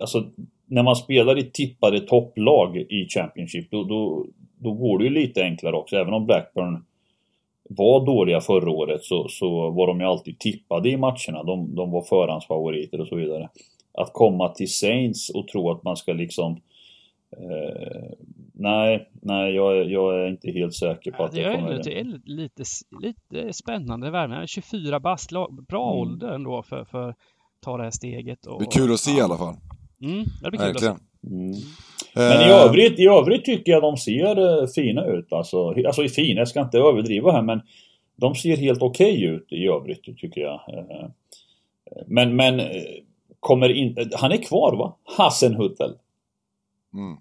alltså när man spelar i tippade topplag i Championship, då, då, då går det ju lite enklare också. Även om Blackburn var dåliga förra året så, så var de ju alltid tippade i matcherna. De, de var förhandsfavoriter och så vidare. Att komma till Saints och tro att man ska liksom eh, Nej, nej jag, är- jag är inte helt säker på att Det det är, kommer... ändå, det är lite, lite spännande värme. Han är 24 bast, bra Mm. ålder ändå för, för att ta det här steget. Och, Det är kul att se i alla fall. Mm, det blir kul att se. Mm. Men i Eh, övrigt, i övrigt tycker jag de ser eh, fina ut. Alltså, alltså fina, jag ska inte överdriva här men de ser helt okej ut i övrigt tycker jag. Eh, Men, men kommer inte... Han är kvar va? Hassenhuttel. Mm.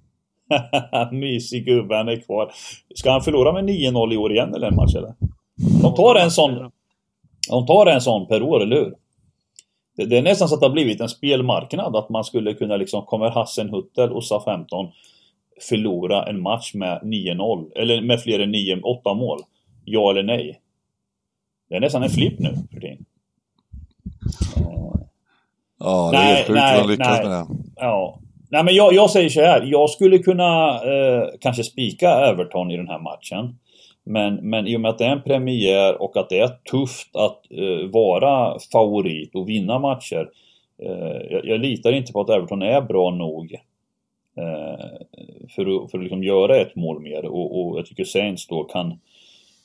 Mysig gubbe, han är kvar. Ska han förlora med 9-0 i år igen eller en match eller? De tar en sån... De tar en sån per år, eller hur? Det, det är nästan så att det har blivit en spelmarknad, att man skulle kunna liksom, kommer Hassenhuttel och SA-15 förlora en match med 9-0, eller med fler än 9, 8 mål? Ja eller nej? Det är nästan en flipp nu för tiden. Ja, det är helt sjukt de lyckas nej. med det. Ja. Nej men jag, jag säger så här. Jag skulle kunna eh, kanske spika Everton i den här matchen. Men, men i och med att det är en premiär och att det är tufft att eh, vara favorit och vinna matcher. Eh, jag, jag litar inte på att Everton är bra nog eh, för att, för att liksom göra ett mål mer. Och, och jag tycker Saints då kan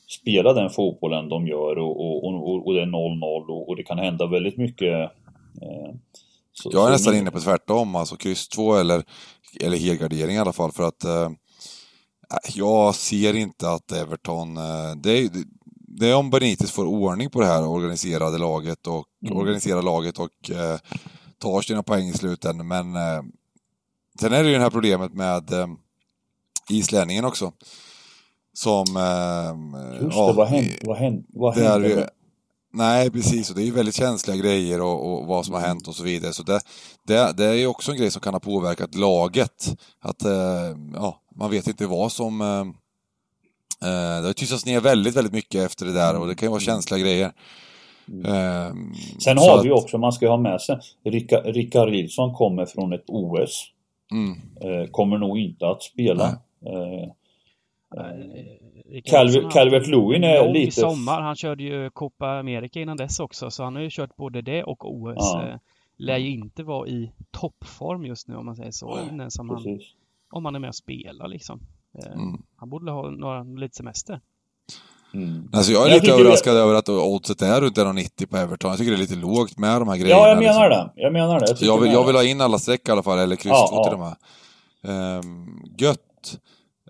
spela den fotbollen de gör och, och, och, det är 0-0 och, det kan hända väldigt mycket. Eh, så, Jag är nästan inne på tvärtom, alltså kryss 2 eller, eller helgardering i alla fall för att eh, jag ser inte att Everton, eh, det, är, det är om Benitez får ordning på det här organiserade laget och Mm. organiserar laget och eh, tar sina poäng i slutändan men eh, sen är det ju det här problemet med eh, islänningen också. Som... Eh, Just ja, det, vad hände? Vad hände? Vad hände med- nej, precis. Och det är ju väldigt känsliga grejer och, och vad som har hänt och så vidare. Så det, det, det är ju också en grej som kan ha påverkat laget. Att, eh, ja, man vet inte vad som... Eh, eh, det har tystats ner väldigt, väldigt mycket efter det där och det kan ju vara känsliga grejer. Eh, Sen har att- vi ju också, man ska ha med sig, Rickard, Rickard Nilsson kommer från ett OS. Mm, Eh, kommer nog inte att spela. Eh, Rickard Calvert- Lewin är lite- sommar. Han körde ju Copa America innan dess också, så han har ju kört både det och OS. Ja. Eh, Lär ju inte vara i toppform just nu om man säger så, innan som han. Om han är med och spelar liksom. Eh, Mm. Han borde ha några, lite semester. Mm. Alltså jag är Jag lite överraskad över att oddset är runt 1,90 på Everton. Jag tycker det är lite lågt med de här grejerna. Ja, jag menar liksom. det. Jag menar det. Så tycker jag vill, jag det. vill ha in alla streck i alla fall, eller kryss Ja, 2 ja. till och med. Ehm, gött.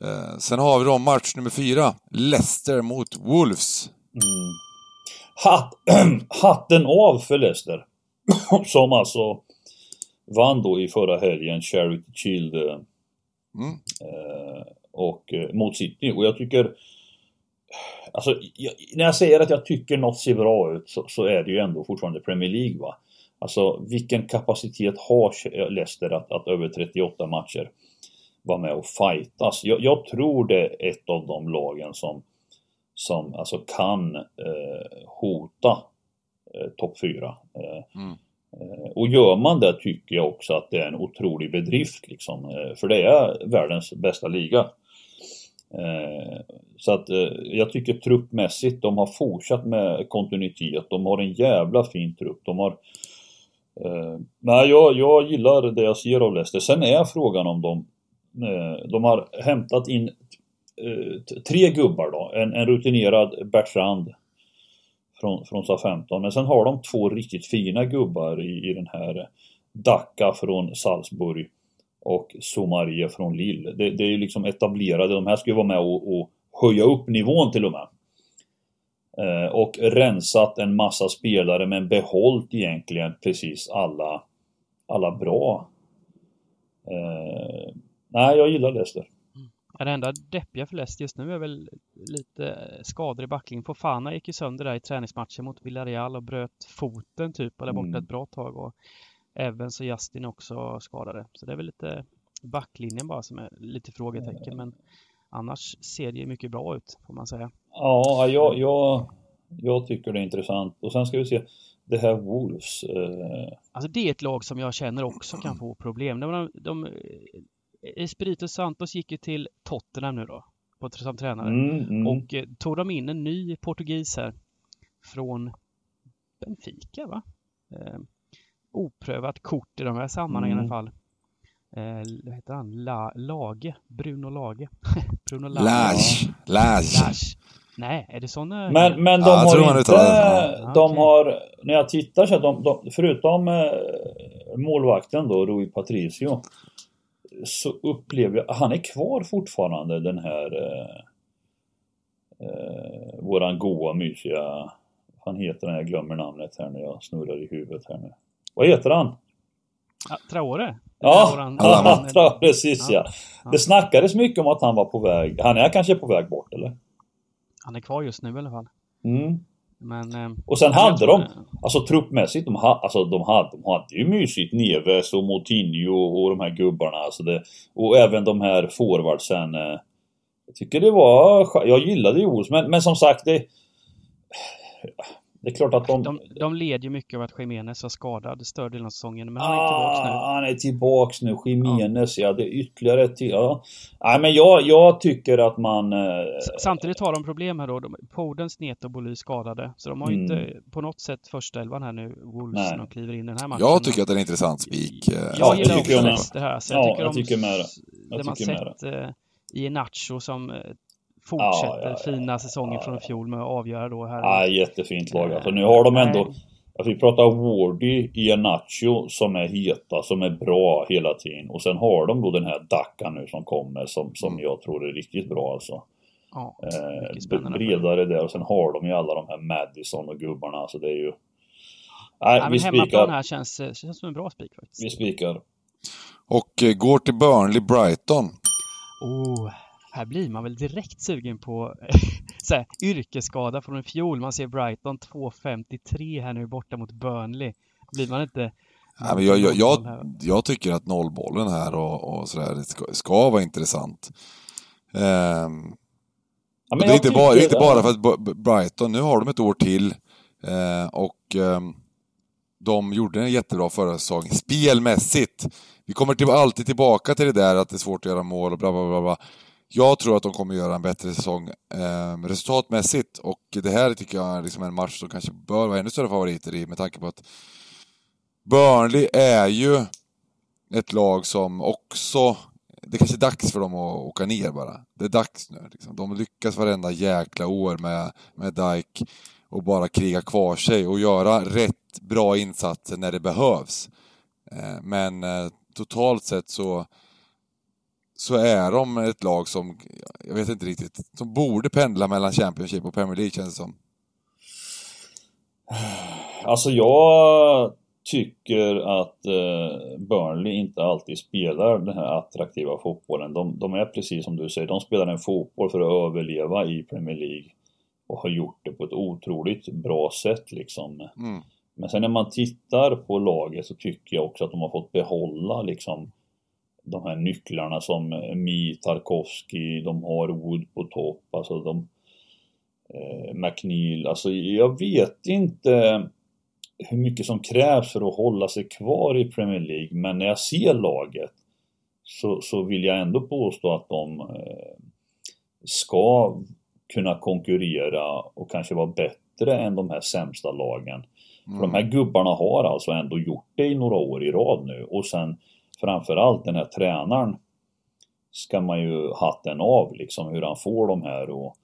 Eh, sen har vi då match nummer fyra. Leicester mot Wolves. Mm. Hatt, hatten av för Leicester. Som alltså vann då i förra helgen Charity Shield eh, Mm. eh, och eh, mot City. Och jag tycker Alltså, jag, när jag säger att jag tycker något ser bra ut så, så är det ju ändå fortfarande Premier League va. Alltså vilken kapacitet har Leicester att, att över 38 matcher vara med och fightas? Jag, jag tror det är ett av de lagen som som alltså kan eh, hota eh, topp 4. Eh, Mm. Eh, och gör man det tycker jag också att det är en otrolig bedrift liksom. Eh, för det är världens bästa liga. Eh, så att jag tycker truppmässigt, de har fortsatt med kontinuitet. De har en jävla fin trupp. De har... Nej, jag, jag gillar det jag ser av Leicester. Sen är frågan om de... De har hämtat in tre gubbar då. En, en rutinerad Bertrand från, från SA-15. Men sen har de två riktigt fina gubbar i, i den här Dacca från Salzburg och Somarie från Lille. Det, det är ju liksom etablerade, de här ska ju vara med och, och höja upp nivån till och med. Eh, och rensat en massa spelare men behållit egentligen precis alla, alla bra. Eh, nej, jag gillar Leicester. Det enda deppiga för Leicester just nu är väl lite skador i backlinjen. Fofana gick ju sönder där i träningsmatchen mot Villarreal och bröt foten typ är borta Mm. ett bra tag. Och Evans och Justin också skadade. Så det är väl lite backlinjen bara som är lite frågetecken. Men annars ser det ju mycket bra ut får man säga. Ja, jag, jag, jag tycker det är intressant. Och sen ska vi se det här Wolves. Eh, Alltså det är ett lag som jag känner också kan få problem. De, de, de, Espirito Santos gick ju till Tottenham nu då, på, som tränare. mm, mm. Och eh, tog de in en ny portugis här från Benfica va? Eh, oprövat kort i de här sammanhangen i Mm. alla fall. Eh, vad heter han? La, Lage? Bruno Lage? Bruno Lage? Lash. Lash. Nej, är det såna? Men, men de Ja, har inte... det så. De Okej. har... När jag tittar så att de, de förutom eh, målvakten då, Rui Patricio. Så upplever jag... Han är kvar fortfarande den här... Eh, eh, våran goa, mysiga... Han heter han? Jag glömmer namnet här när jag snurrar i huvudet här nu. Vad heter han? Ja, Traore? Ja, ja, ja, precis ja. Ja. Det snackades mycket om att han var på väg. Han är kanske på väg bort eller? Han är kvar just nu i alla fall. Mm. Men... eh, Och sen hade de, alltså truppmässigt, de, ha, alltså, de, hade, de hade ju mysigt. Neves och Moutinho och de här gubbarna. Alltså det, och även de här forwardsen. eh, Jag tycker det var... Jag gillade Jules, men, men som sagt det... Det är klart att de... De, de led ju mycket av att Jiménez var skadad större delen av säsongen, men han är tillbaks nu. Ah, han är tillbaks nu. Jiménez, ja. Det är ytterligare ett till. Ja. Nej, men jag, jag tycker att man... Eh, Samtidigt har de problem här då. De, Podens, Neto och Boly skadade. Så de har ju Mm. inte på något sätt första elvan här nu, Wolves, när de kliver in i den här matchen. Jag tycker att det är en intressant spik. eh, Ja, Jag det gillar tycker jag också med. Leicester här. Så Ja, jag tycker, jag de, tycker med det. Jag det man tycker med sett eh, i Nacho som eh, fortsätter Ja, ja, ja, fina säsongen ja, från i fjol med att avgöra då här. Ja, jättefint lag. Alltså, nu har de ändå... Nej. Alltså, vi pratar Wardy, Iheanacho som är heta, som är bra hela tiden. Och sen har de då den här Dacca nu som kommer som, som Mm. jag tror är riktigt bra alltså. Ja, Eh, bredare där och sen har de ju alla de här Madison och gubbarna. Så det är ju... Nej, Ja, vi men hemmaplan spikar. här känns, eh, känns som en bra spik faktiskt. Vi spikar. Och eh, går till Burnley Brighton. Oh, här blir man väl direkt sugen på så här, yrkesskada från i fjol. Man ser Brighton 2.53 här nu borta mot Burnley. Blir man inte... Nej, men jag, jag, jag, jag tycker att nollbollen här och, och sådär ska, ska vara intressant. Ehm, Ja, det är inte bara, det inte bara för att Brighton, nu har de ett år till eh, och ehm, de gjorde en jättebra förra säsongen. Spelmässigt, vi kommer till, alltid tillbaka till det där att det är svårt att göra mål och bla bla bla. bla. Jag tror att de kommer göra en bättre säsong eh, resultatmässigt och det här tycker jag är liksom en match som kanske bör vara ännu större favoriter i med tanke på att Burnley är ju ett lag som också det kanske är dags för dem att åka ner bara. Det är dags nu. Liksom. De lyckas varenda jäkla år med, med Dike och bara kriga kvar sig och göra rätt bra insatser när det behövs. Eh, Men eh, totalt sett så så är de ett lag som, jag vet inte riktigt, som borde pendla mellan Championship och Premier League känns det som. Alltså jag tycker att eh, Burnley inte alltid spelar den här attraktiva fotbollen. De, de är precis som du säger, de spelar en fotboll för att överleva i Premier League. Och har gjort det på ett otroligt bra sätt liksom. Mm. Men sen när man tittar på laget så tycker jag också att de har fått behålla liksom de här nycklarna som Mi, Tarkovsky, de har Wood på topp, alltså de eh, McNeil, alltså jag vet inte hur mycket som krävs för att hålla sig kvar i Premier League men när jag ser laget så, så vill jag ändå påstå att de eh, ska kunna konkurrera och kanske vara bättre än de här sämsta lagen. För de här gubbarna har alltså ändå gjort det i några år i rad nu och sen framförallt den här tränaren ska man ju hatten av liksom hur han får de här och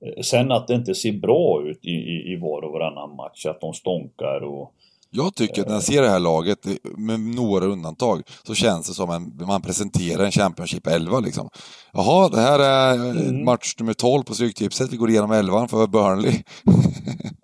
eh, sen att det inte ser bra ut i, i, i var och varannan match, att de stånkar och Jag tycker att när jag ser det här laget, med några undantag, så känns det som en, man presenterar en Championship 11 liksom. Jaha, det här är Mm. match nummer 12 på Stryktipset, vi går igenom 11 för Burnley.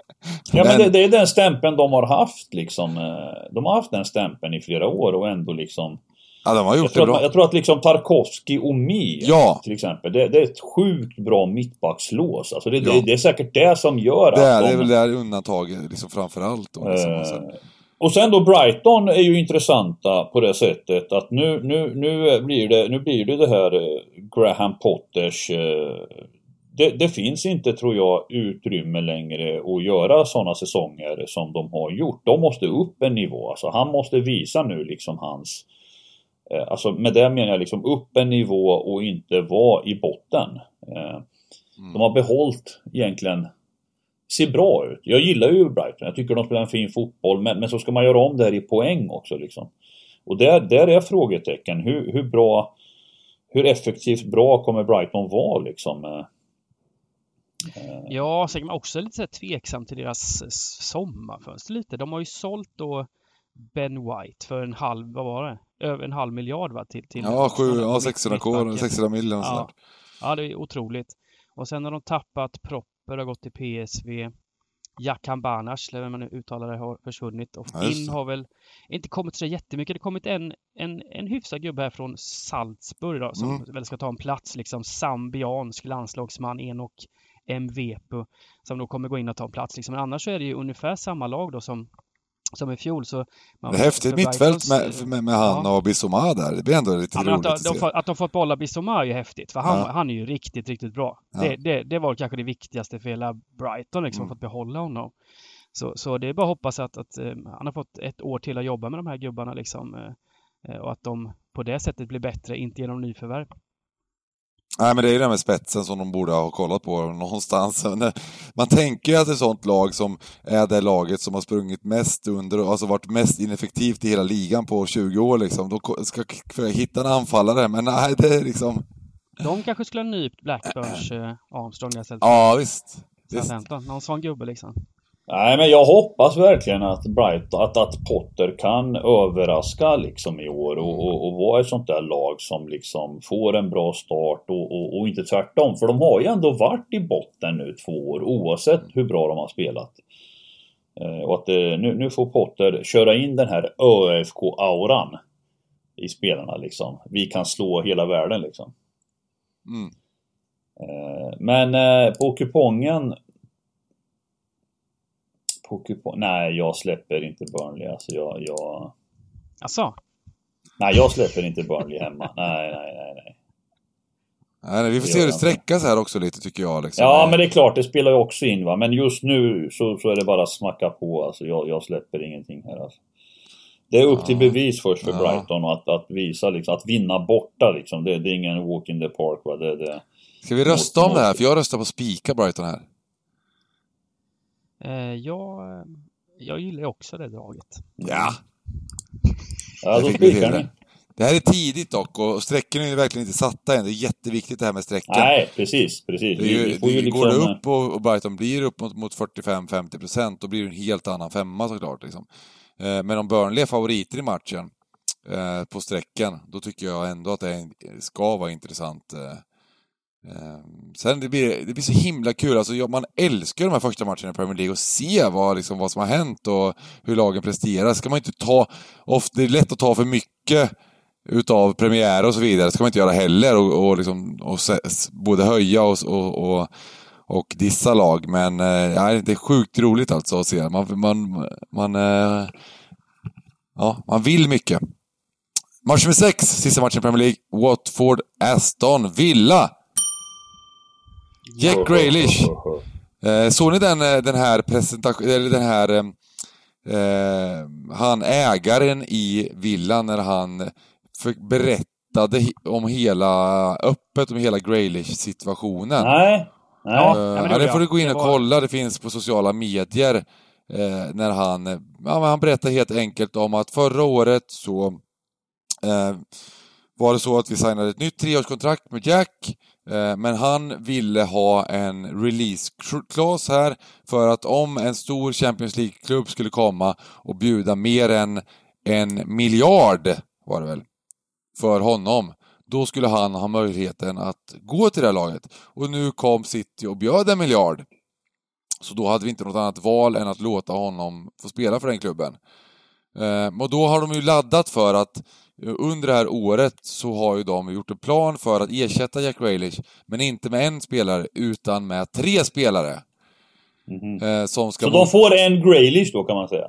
Ja men Men- det, det är den stämpeln de har haft liksom. eh, De har haft den stämpeln i flera år och ändå liksom Ja, de har Jag gjort det tror, att, bra. man- jag tror att liksom Tarkovsky och Mi Ja. till exempel, det, det är ett sjukt bra mittbackslås. Alltså det, Ja. det, det är säkert det som gör Det är, att det de... är väl där undantaget liksom framför allt. Då, liksom. Eh, och sen då Brighton är ju intressanta på det sättet att nu, nu, nu, blir, det, nu blir det det här eh, Graham Potters eh, det, det finns inte, tror jag, utrymme längre att göra sådana säsonger som de har gjort. De måste upp en nivå. Alltså han måste visa nu liksom hans... Eh, alltså med det menar jag liksom upp en nivå och inte vara i botten. Eh, De har behållit egentligen ser bra ut. Jag gillar ju Brighton. Jag tycker de spelar en fin fotboll. Men, men så ska man göra om det här i poäng också liksom. Och där, där är frågetecken. Hur, hur bra... Hur effektivt bra kommer Brighton vara liksom? Eh, Ja, så är man också lite tveksam till deras sommarfönster lite. De har ju sålt då Ben White för en halv, vad var det? Över en halv miljard va? Till, till Ja, sju, ja mitt- 600 k, mittbacken. 600 miljoner och Ja. Ja, det är otroligt. Och sen har de tappat Propper, har gått till PSV. Jack Hambanas, eller hur man nu uttalar det, har försvunnit. Och Ja, in har väl inte kommit så jättemycket. Det har kommit en, en, en hyfsad gubbe här från Salzburg då, som Mm. väl ska ta en plats, liksom zambiansk landslagsman, Enok Mvepu, som då kommer gå in och ta en plats. Liksom. Men annars så är det ju ungefär samma lag då som, som i fjol. Så man, Det är häftigt mittfält med, med, med han Ja. och Bissoma där. Det blir ändå lite Ja, att, roligt de, att de, se. får- att de fått bolla Bissoma är ju häftigt, för han, Ja. han är ju riktigt, riktigt bra. Det, det, det var kanske det viktigaste för hela Brighton, liksom, Mm. att fått behålla honom. Så, så det är bara att hoppas att, att eh, han har fått ett år till att jobba med de här gubbarna liksom, eh, eh, och att de på det sättet blir bättre, inte genom nyförvärv. Nej, men det är ju det med spetsen som de borde ha kollat på någonstans. Men, Man tänker ju att ett sånt lag som är det laget som har sprungit mest under, alltså varit mest ineffektivt i hela ligan på 20 år liksom, då ska k- hitta en anfallare, men nej, det är liksom... De kanske skulle ha nypt Blackburns eh, Armstrong istället Ja, visst. visst. Någon sån gubbe liksom. Nej, men jag hoppas verkligen att Brighton, att, att Potter kan överraska liksom i år och, och, och vara ett sånt där lag som liksom får en bra start och, och, och inte tvärtom. För de har ju ändå varit i botten nu två år oavsett hur bra de har spelat. Eh, och att eh, nu, nu får Potter köra in den här ÖFK-auran i spelarna liksom. Vi kan slå hela världen liksom. Mm. Eh, Men på kupongen... På kupong... Nej, jag släpper inte Burnley. Alltså jag, jag... Alltså, Nej, jag släpper inte Burnley hemma. Nej, nej, nej, nej. Nej, nej, vi får se hur det sträckas här också lite, tycker jag. Liksom. Ja, men det är klart, det spelar ju också in va. Men just nu så, så är det bara att smacka på. Alltså jag, jag släpper ingenting här alltså. Det är upp till Ja. bevis först för Ja. Brighton och att, att visa liksom, att vinna borta liksom. Det, det är ingen walk in the park va. Det, det... Ska vi rösta om det här? För jag röstar på spika Brighton här. Eh, jag, jag gillar också det draget. Ja, Ja, då spikar ni. det. Det här är tidigt dock och sträckorna är ju verkligen inte satta än. Det är jätteviktigt det här med sträckan. Nej, precis, precis. Det ju, det, liksom... Går det upp och, och Brighton blir upp mot, mot 45-50 procent, då blir det en helt annan femma såklart. Liksom. Eh, men om Burnley är favoriter i matchen eh, på sträckan, då tycker jag ändå att det ska vara intressant. Eh, Ehm, sen det blir, det blir så himla kul, alltså, man älskar de här första matcherna i Premier League och se vad, liksom, vad som har hänt och hur lagen presterar. Ska man inte ta, ofta, det är lätt att ta för mycket utav premiärer och så vidare, ska man inte göra heller och, och, liksom, och se, både höja och, och, och, och dissa lag. Men eh, ja, det är sjukt roligt alltså att se. Man, man, man, eh, ja, man vill mycket. Match nummer sex, sista matchen i Premier League. Watford, Aston Villa. Jack Grealish. Eh, såg ni den, eh, den här presentationen, eller den här eh, eh, han ägaren i villan när han berättade om hela, öppet om hela Grealish-situationen. Nej. Nej. Ja, men det ja, gjorde det får du gå in Det och kolla, det finns på sociala medier. Eh, när han, ja, men han berättar helt enkelt om att förra året så eh, var det så att vi signade ett nytt treårskontrakt med Jack, Eh, men han ville ha en release clause här för att om en stor Champions League-klubb skulle komma och bjuda mer än en miljard, var det väl, för honom, då skulle han ha möjligheten att gå till det här laget. Och nu kom City och bjöd en miljard. Så då hade vi inte något annat val än att låta honom få spela för den klubben. Eh, och då har de ju laddat för att under det här året så har ju de gjort en plan för att ersätta Jack Grealish, men inte med en spelare, utan med tre spelare. Mhm. Eh, som ska Så de får en Graylish då kan man säga?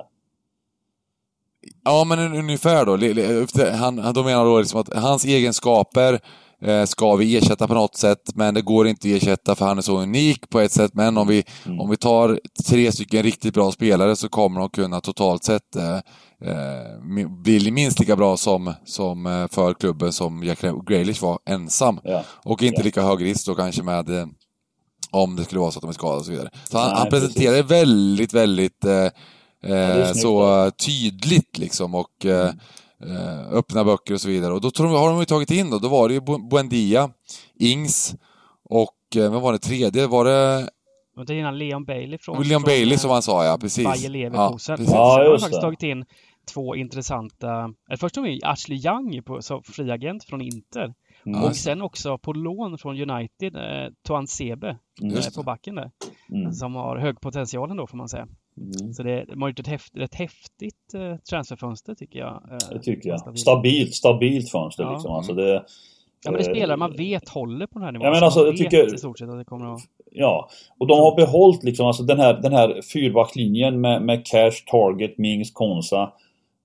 Ja, men un- ungefär då. Han, de menar då liksom att hans egenskaper eh, ska vi ersätta på något sätt, men det går inte att ersätta för han är så unik på ett sätt. Men om vi, Mm. om vi tar tre stycken riktigt bra spelare så kommer de kunna totalt sett eh, eh, minst lika bra som, som eh, för klubben som Jack Grealish var ensam. Ja. Och inte Ja. lika hög risk då kanske med eh, om det skulle vara så att de är skadade och så vidare. Så han, Nej, han presenterar det väldigt, väldigt eh, så ja. eh, tydligt liksom och eh, öppna böcker och så vidare. Och då tror de, har de ju tagit in då, då var det ju Bu- Buendia, Ings och eh, vem var det tredje? Var det Och det innan Leon Bailey från... William från, Bailey som han sa ja, precis. Bayer Leverkusen. precis. Ja, Sen har de just faktiskt det. tagit in två intressanta... Eller först tog in Ashley Young på, som fri agent från Inter. Mm. Och sen också på lån från United, eh, Toan Sebe, Mm. eh, på backen där. Mm. som har hög potential ändå får man säga. Mm. Så det, gjort ett, häft, ett häftigt eh, transferfönster tycker jag. eh, Det tycker jag. Stabilt. Stabilt, stabilt fönster Ja. liksom. Alltså det, Ja men det eh, spelare man vet håller på den här nivån. Ja, men så alltså, jag tycker- i stort sett att det kommer att... Ja, och de har behållit liksom alltså den här, den här fyrbackslinjen med, med Cash, Target, Mings, Konsa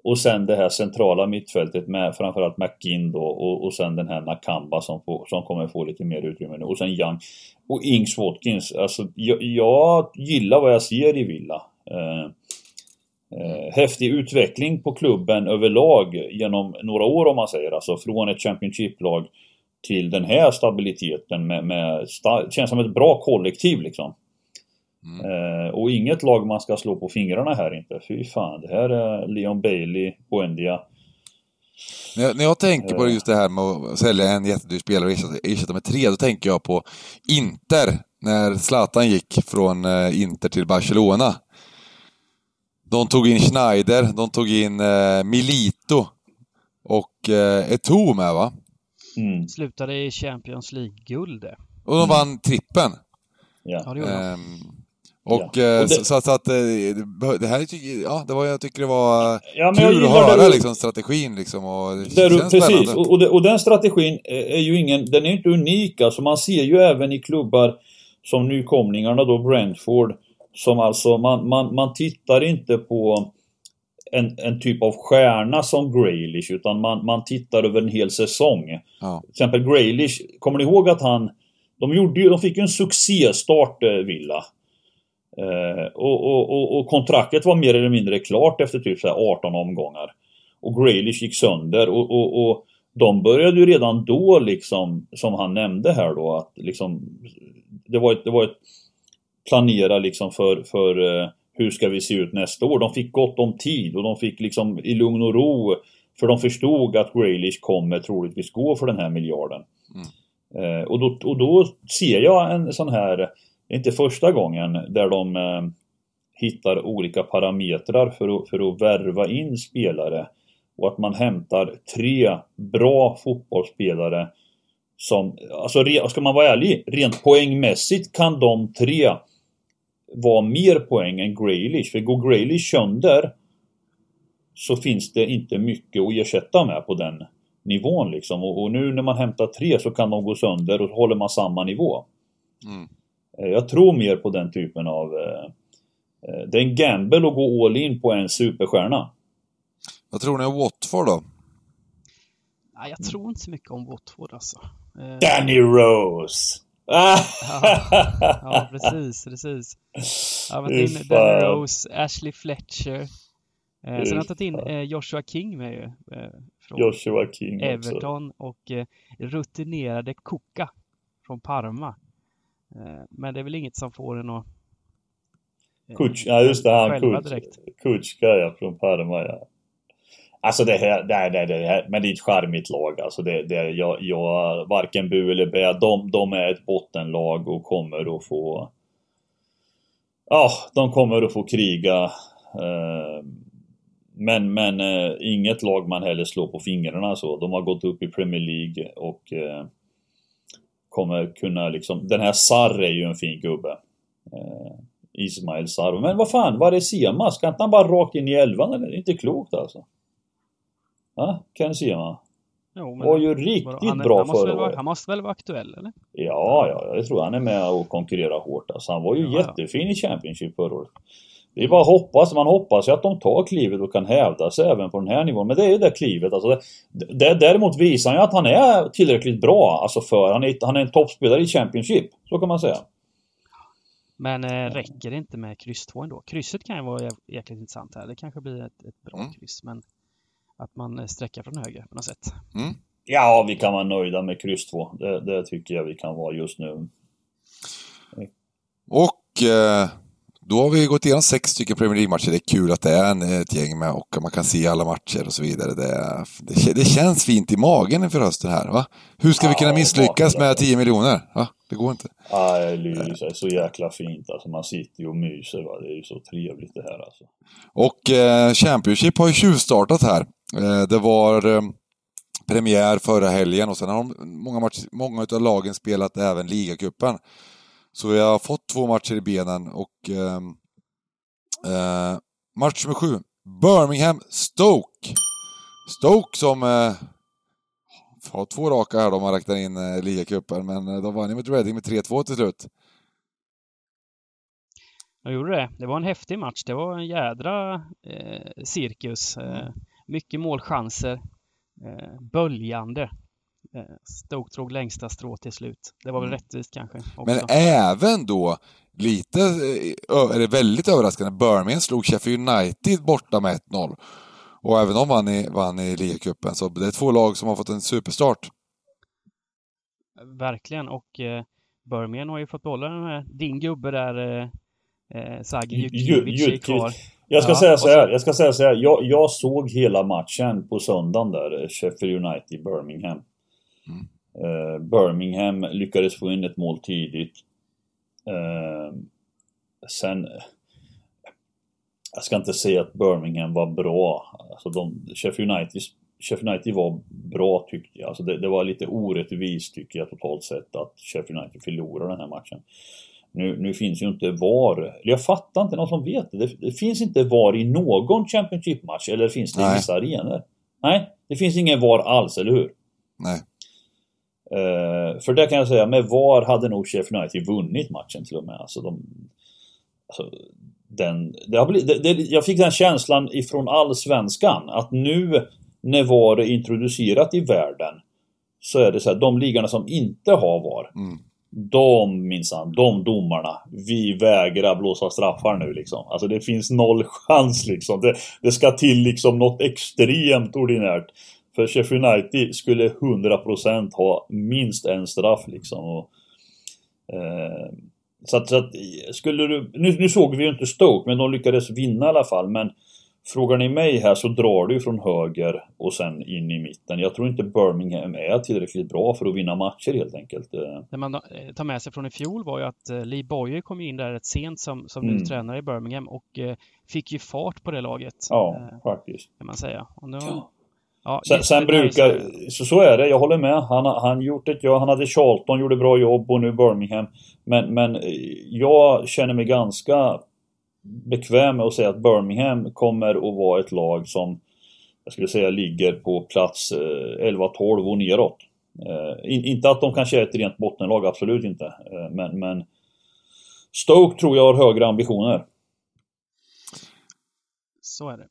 och sen det här centrala mittfältet med framförallt McGinn då och, och sen den här Nakamba som, får, som kommer få lite mer utrymme nu och sen Young och Ings Watkins. Alltså jag, jag gillar vad jag ser i Villa. Eh, eh, häftig utveckling på klubben överlag genom några år om man säger. Alltså från ett Championship-lag till den här stabiliteten med, med sta- känns som ett bra kollektiv liksom. Mm. Eh, och inget lag man ska slå på fingrarna här inte. Fy fan, det här är Leon Bailey, Buendia. När jag, när jag tänker på Eh. just det här med att sälja en jättedyr spelare och ersätta, ersätta med tre, då tänker jag på Inter, när Zlatan gick från eh, Inter till Barcelona. De tog in Schneider, de tog in eh, Milito och eh, Eto'o med va? Mm, Slutade i Champions League-guld. Och de vann trippen. ja. Ja, det gjorde de. Ehm, och, Ja. eh, Och det- så, så att eh, det, här tycker ja, det var, jag tycker det var Ja, kul att höra du- liksom strategin liksom och det Där du, känns precis, spännande. och, och, det- och den strategin är är ju ingen, den är inte unik alltså. Man ser ju även i klubbar som nykomlingarna då, Brentford, som alltså, man, man, man tittar inte på en, en typ av stjärna som Graylish, utan man, man tittar över en hel säsong. Ja. Till exempel Graylish, kommer ni ihåg att han... De, gjorde, ju- de fick ju en succéstart, eh, Villa. Eh, och, och, och, och kontraktet var mer eller mindre klart efter typ så här 18 omgångar. Och Graylish gick sönder och, och, de började ju redan då liksom, som han nämnde här då, att liksom... Det var ett, det var ett planera liksom för, för eh, hur ska vi se ut nästa år. De fick gott om tid och de fick liksom i lugn och ro för de förstod att Graylish kommer troligtvis gå för den här miljarden. Eh, och, då, och då ser jag en sån här, inte första gången, där de eh, hittar olika parametrar för att, för att värva in spelare. Och att man hämtar tre bra fotbollsspelare som, alltså re- ska man vara ärlig, rent poängmässigt kan de tre vara mer poäng än Graylish. För går Graylish sönder så finns det inte mycket att ersätta med på den nivån liksom. Och, och nu när man hämtar tre så kan de gå sönder och så håller man samma nivå. Mm. Eh, Jag tror mer på den typen av... eh, eh, Det är en gamble att gå all in på en superstjärna. Vad tror ni om Watford då? Nej, jag tror inte så mycket om Watford alltså. Danny Rose! Ah! Ja, precis, precis. Jag har tagit in. Danny Rose, Ashley Fletcher. Eh, sen har jag tagit in eh, Joshua King med ju. Eh, från Joshua King också. Everton och eh, rutinerade Kuka från Parma. Eh, men det är väl inget som får en att... eh, Kutsch, ja just det, han. Kutschka ja, från Parma ja. Alltså det här, det här, det här, men det är ett charmigt lag alltså. Det, det, jag, jag, varken bu eller bä. De, de är ett bottenlag och kommer att få... Ja, de kommer att få kriga. Eh, men, men inget lag man heller slår på fingrarna så. De har gått upp i Premier League och kommer kunna liksom... Den här Sarr är ju en fin gubbe. Eh, Ismail Sarr. Men vad fan, var är Sema? Ska inte han bara rakt in i elvan eller? Det är inte klokt alltså. Ja, Ken Sema. Jo, men- Var ju riktigt han, bra han förra året. Han måste väl vara aktuell, eller? Ja, ja, jag tror han är med och konkurrerar hårt. Alltså, han var ju Ja, ja. jättefin i Championship förra året. Det är bara att hoppas, man hoppas ju att de tar klivet och kan hävda sig även på den här nivån. Men det är ju det klivet. Alltså, det, det, däremot visar han ju att han är tillräckligt bra. Alltså för, han är, han är en toppspelare i Championship. Så kan man säga. Men eh, räcker det inte med kryss 2 ändå? Krysset kan ju vara jä- jäkligt intressant här. Det kanske blir ett, ett bra Mm. kryss, men att man eh, sträcker från höger på något sätt. Mm. Ja, vi kan vara nöjda med kryss 2. Det, det tycker jag vi kan vara just nu. Och eh, då har vi gått igenom sex stycken Premier League-matcher. Det är kul att det är en, ett gäng med och man kan se alla matcher och så vidare. Det, det, det känns fint i magen inför hösten här. Va? Hur ska vi kunna misslyckas med 10 miljoner? Va? Det går inte. Nej, Lys är så jäkla fint. Alltså man sitter ju och myser. Va? Det är ju så trevligt det här alltså. Och eh, Championship har ju tjuvstartat här. Eh, det var eh, premiär förra helgen och sen har de, många, match, många av lagen spelat även ligacupen. Så vi har fått två matcher i benen och ehm, eh, match nummer sju. Birmingham-Stoke. Stoke som eh, har två raka här då, om man räknar in eh, ligacupen, men eh, de vann ju mot Reading med 3-2 till slut. Jag gjorde det. Det var en häftig match. Det var en jädra eh, cirkus. Eh, mycket målchanser. Eh, böljande. Eh, Stoke drog längsta strå till slut. Det var väl Mm. rättvist kanske. Också. Men även då, lite, eh, eller väldigt överraskande, Birmingham slog Sheffield United borta med 1-0. Och även de vann i, vann i ligacupen, så det är två lag som har fått en superstart. Verkligen. Och eh, Birmingham har ju fått behålla den här, din gubbe där, eh, eh, Sagi Ju- Jukjevic är kvar. Jag ska Ja, säga så här, jag ska säga så här. Jag, jag såg hela matchen på söndagen där, Sheffield United Birmingham. Mm. Birmingham lyckades få in ett mål tidigt. Eh, sen... Jag ska inte säga att Birmingham var bra. Alltså de, Sheffield, United, Sheffield United var bra tyckte jag. Alltså det, det var lite orättvist tycker jag totalt sett att Sheffield United förlorade den här matchen. Nu, nu finns ju inte VAR. Jag fattar inte någon som vet det. det. Det finns inte VAR i någon Championship-match. Eller finns det i vissa arenor? Nej, det finns ingen VAR alls, eller hur? Nej. Eh, för det kan jag säga, med VAR hade nog Sheffield United vunnit matchen till och med. Alltså de, alltså, den, det har blivit, det, det, jag fick den känslan ifrån allsvenskan att nu när VAR är introducerat i världen så är det så här, de ligarna som inte har VAR Mm. de minsann, de domarna, vi vägrar blåsa straffar nu liksom. Alltså det finns noll chans liksom. Det, det ska till liksom något extremt ordinärt. För Sheffield United skulle 100% ha minst en straff liksom. Och, eh, så att, så att skulle du, nu, nu såg vi ju inte Stoke, men de lyckades vinna i alla fall. Men frågar ni mig här så drar du från höger och sen in i mitten. Jag tror inte Birmingham är tillräckligt bra för att vinna matcher helt enkelt. Det man eh, tar med sig från i fjol var ju att eh, Lee Boyer kom in där rätt sent som, som Mm. ny tränare i Birmingham och eh, fick ju fart på det laget. Ja, eh, faktiskt. Kan man säga. Och nu, Ja. Ja, Sen, sen brukar, så- så, är det, jag håller med. Han, han gjort ett han hade Charlton, gjorde bra jobb och nu Birmingham. Men, men eh, jag känner mig ganska bekväm med att säga att Birmingham kommer att vara ett lag som jag skulle säga ligger på plats eh, 11-12 och neråt. Eh, in, inte att de kanske är ett rent bottenlag, absolut inte. Eh, men, men Stoke tror jag har högre ambitioner. Så är det.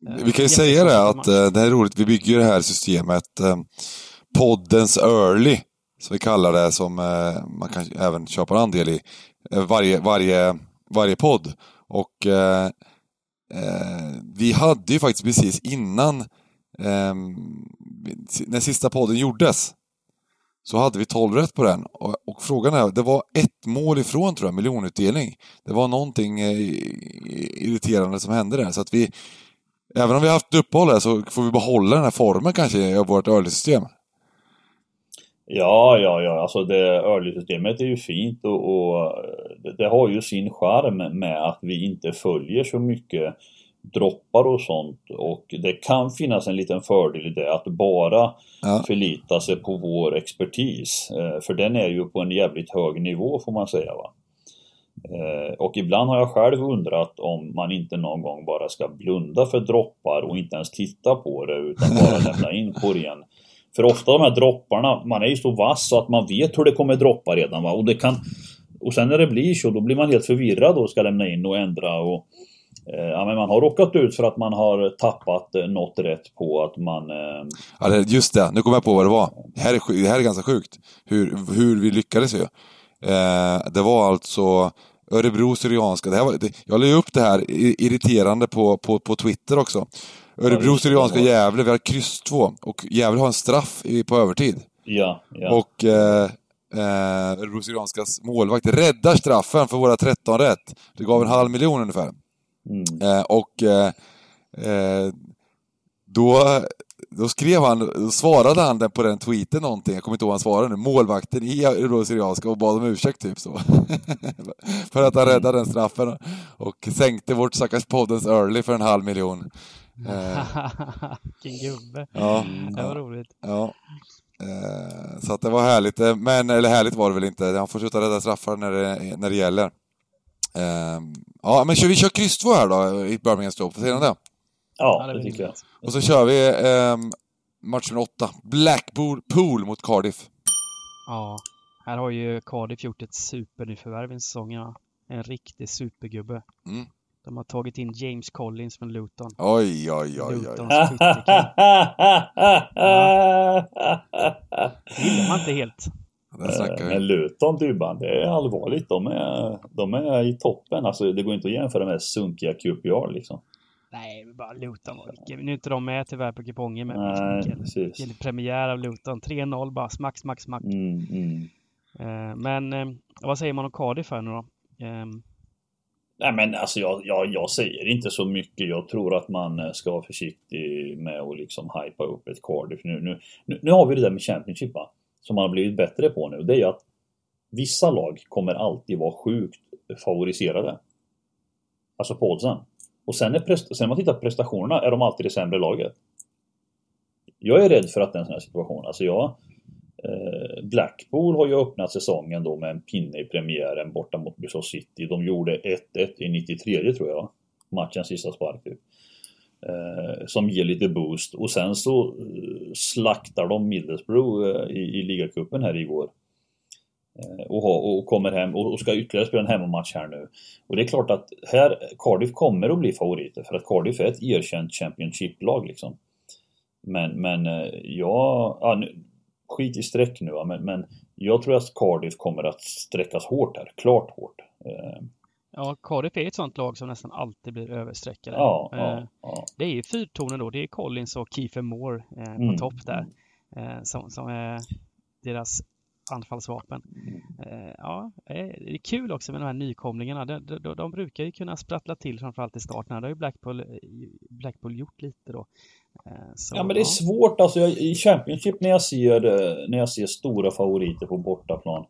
Vi kan ju säga det att eh, det är roligt, vi bygger det här systemet eh, Poddens Early, som vi kallar det, som eh, man kan även köpa en andel i eh, varje, varje, varje podd. Och eh, eh, vi hade ju faktiskt precis innan eh, när sista podden gjordes så hade vi 12 rätt på den. Och, och frågan är, det var ett mål ifrån tror jag, miljonutdelning. Det var någonting eh, irriterande som hände där. Så att vi, även om vi har haft uppehåll här så får vi behålla den här formen kanske i vårt early-system. Ja, ja, ja, alltså det early-systemet är ju fint och, och det, har ju sin charm med att vi inte följer så mycket droppar och sånt och det kan finnas en liten fördel i det att bara Ja. förlita sig på vår expertis. Eh, För den är ju på en jävligt hög nivå får man säga va. Eh, Och ibland har jag själv undrat om man inte någon gång bara ska blunda för droppar och inte ens titta på det utan bara lämna in på ren. För ofta de här dropparna, man är ju så vass så att man vet hur det kommer droppa redan va. Och det kan... Och sen när det blir så, då blir man helt förvirrad och ska lämna in och ändra och... eh, Ja men man har råkat ut för att man har tappat eh, något rätt på att man... Ja, just det, nu kommer jag på vad det var. Det här är, det här är ganska sjukt, hur, hur vi lyckades ju. Det var alltså Örebro Syrianska, det här var, det, jag la upp det här irriterande på, på, på Twitter också. Örebro Syrianska Gävle, vi har kryss 2 och Gävle har en straff i, på övertid. Ja, ja. Och eh, eh, Örebro Syrianskas målvakt räddar straffen för våra 13 rätt. Det gav en halv miljon ungefär. Mm. Eh, och eh, eh, då, då skrev han, då svarade han på den tweeten någonting, jag kommer inte ihåg vad han svarade nu, målvakten i Örebro Syrianska och bad om ursäkt typ så. för att han räddade den straffen och sänkte vårt stackars poddens early för en halv miljon. Eh, Vilken gubbe. ja, Det var roligt. ja. Eh, så att det var härligt, eh, men, eller härligt var det väl inte. Han får sluta rädda straffar när det, när det gäller. Ja, men kör, vi kör kryss 2 här då, i Birmingham Stoke. Säger ni det? Ja, det det tycker jag. Och så kör vi eh, match nummer 8. Blackpool Pool mot Cardiff. Ja, här har ju Cardiff gjort ett supernyförvärv i säsongen. En riktig supergubbe. Mm. De har tagit in James Collins från Luton. Oj, oj, oj, oj. Lutons skyttekick. Det gillar man inte helt. Snackar Men. Luton, Dybban, det är allvarligt. De är, de är i toppen. Alltså, det går inte att jämföra med sunkiga QPR liksom. Nej, bara Luton var vilken. Nu är inte de med tyvärr på kupongen, men Nej, vilken, premiär av Luton. 3-0 bara, smack, smack, smack. Mm, mm. Eh, men eh, vad säger man om Cardiff här nu då? Eh, Nej men alltså jag, jag, jag säger inte så mycket. Jag tror att man eh, ska vara försiktig med att liksom hypa upp ett Cardiff. Nu, nu, nu, nu har vi det där med Championship va? Som man har blivit bättre på nu. Det är ju att vissa lag kommer alltid vara sjukt favoriserade. Alltså på oddsen. Och sen, är prest- sen när man tittar på prestationerna är de alltid det sämre laget. Jag är rädd för att den en sån här situation. Alltså jag... Eh, Blackpool har ju öppnat säsongen då med en pinne i premiären borta mot Bristol City. De gjorde 1-1 i 93 tror jag. Matchens sista spark typ. Eh, som ger lite boost och sen så eh, slaktar de Middlesbrough eh, i, i ligacupen här igår. Eh, och, ha, och kommer hem och, ska ytterligare spela en hemmamatch här nu. Och det är klart att här, Cardiff kommer att bli favoriter för att Cardiff är ett erkänt Championship-lag liksom. Men, men eh, ja, ja nu, skit i streck nu men, men jag tror att Cardiff kommer att sträckas hårt här, klart hårt. Eh, ja, Cardiff är ett sånt lag som nästan alltid blir överstreckade. ja, ja, ja. Det är ju fyrtonen då. Det är Collins och Kiefer Moore på Mm. topp där. Som, som är deras anfallsvapen. Eh, ja, eh, det är kul också med de här nykomlingarna. De, de, de, brukar ju kunna sprattla till framförallt i starten. Det har ju Blackpool, eh, Blackpool gjort lite då. Så, Ja men det är svårt alltså jag, i Championship när jag ser när jag ser stora favoriter på bortaplan.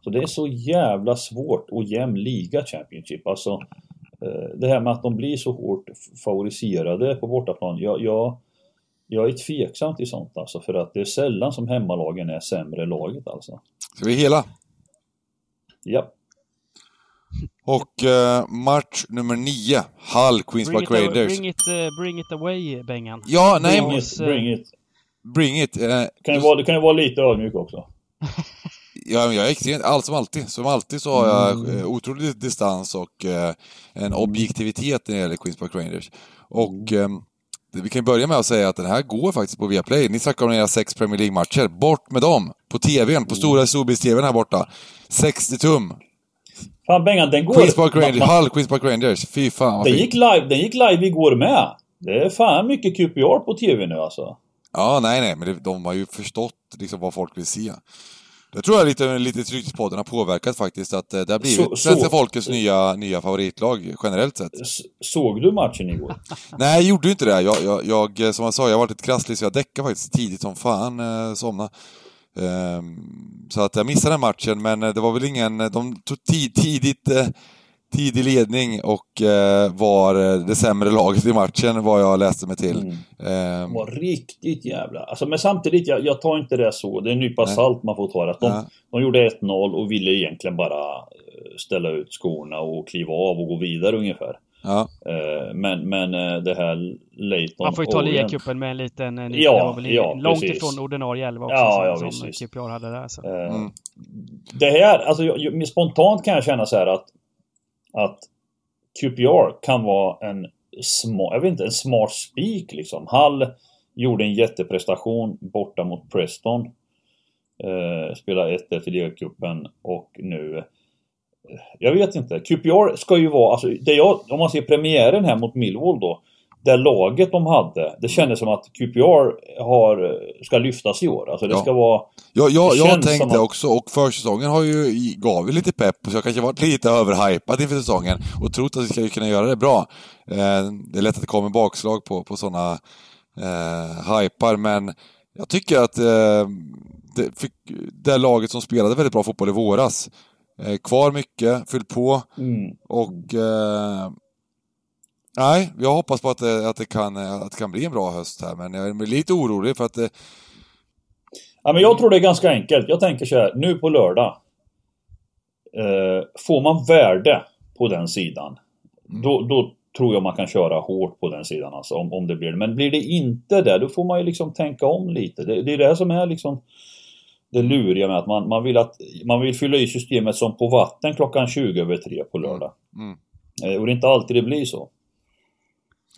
Så det är så jävla svårt och jämn liga Championship. Alltså det här med att de blir så hårt favoriserade på bortaplan. Jag, jag, jag är tveksam till sånt alltså för att det är sällan som hemmalagen är sämre laget alltså. Ska vi hela? Ja. Och eh, match nummer 9. Hull, Queens Bring Park it, away, Raiders. bring, it, eh, bring it away, Bengan. Ja, nej, Bring it, bring it. bring it. Eh, Kan ju vara, du kan ju vara lite ödmjuk också. Ja, jag är extremt, allt som alltid. Som alltid så har jag eh, otrolig distans och eh, en objektivitet när det gäller Queens Park Rangers. Och eh, vi kan börja med att säga att den här går faktiskt på Viaplay. Ni snackar om era sex Premier League-matcher. Bort med dem! På TVn, på stora Storbilds-TVn här borta. 60 tum. Fan Bengan, den går... Queens Park Rangers, Hull Queens Park Rangers. Fy fan vad Den gick live, den gick live igår med. Det är fan mycket QPR på TV nu alltså. Ja, nej, nej, men det, de har ju förstått liksom vad folk vill se. Det tror jag lite, lite Trygghetspodden har påverkat faktiskt, att eh, det har blivit Så- svenska så- folkets nya, nya favoritlag generellt sett. Såg du matchen igår? Nej, jag gjorde inte det. Jag, jag, jag, som jag sa, jag varit lite krasslig så jag däckade faktiskt tidigt som fan, eh, somna. Ehm, så att jag missade den matchen, men eh, det var väl ingen... De tog tid, tidigt, eh, tidig ledning och eh, var eh, det sämre laget i matchen, vad jag läste mig till. Mm. De var riktigt jävla... Alltså, men samtidigt, jag, jag tar inte det så. Det är en nypa Nej. salt man får ta det. Att De, Ja. de gjorde 1-0 och ville egentligen bara eh, ställa ut skorna och kliva av och gå vidare ungefär. ja. Eh, Men, men eh, det här Leighton Man får ju ta ligacupen med en liten... En, Ja, det var väl ja, långt precis. ifrån ordinarie elva också Ja, ja, som, visst, som. QPR hade där. Så. Eh, Mm. Det här, alltså jag, spontant kan jag känna så här att att QPR kan vara en smart, jag vet inte, en smart spik liksom. Hall gjorde en jätteprestation borta mot Preston. Eh, spelade 1-1 i ligacupen och nu eh, jag vet inte. QPR ska ju vara, alltså det jag, om man ser premiären här mot Millwall då. Det laget de hade, det kändes som att QPR har, ska lyftas i år. Alltså det Ja. ska vara... Jag, jag, Det jag tänkte att- också, och försäsongen har ju, gav ju lite pepp, så jag kanske varit lite överhypad inför säsongen och trott att vi ska kunna göra det bra. Eh, det är lätt att det kommer bakslag på, på sådana eh, hypar, men jag tycker att eh, det, fick, det laget som spelade väldigt bra fotboll i våras, eh, kvar mycket, fyllt på Mm, och eh, Nej, jag hoppas på att det, att, det kan, att det kan bli en bra höst här, men jag är lite orolig för att det, Ja, men jag tror det är ganska enkelt. Jag tänker så här, nu på lördag. Eh, får man värde på den sidan. Då, då tror jag man kan köra hårt på den sidan alltså, om, om det blir det. Men blir det inte det, då får man ju liksom tänka om lite. Det, det är det som är liksom det luriga med att man, man, vill att man vill fylla i systemet som på vatten klockan 20 över 3 på lördag. Mm. Eh, och det är inte alltid det blir så.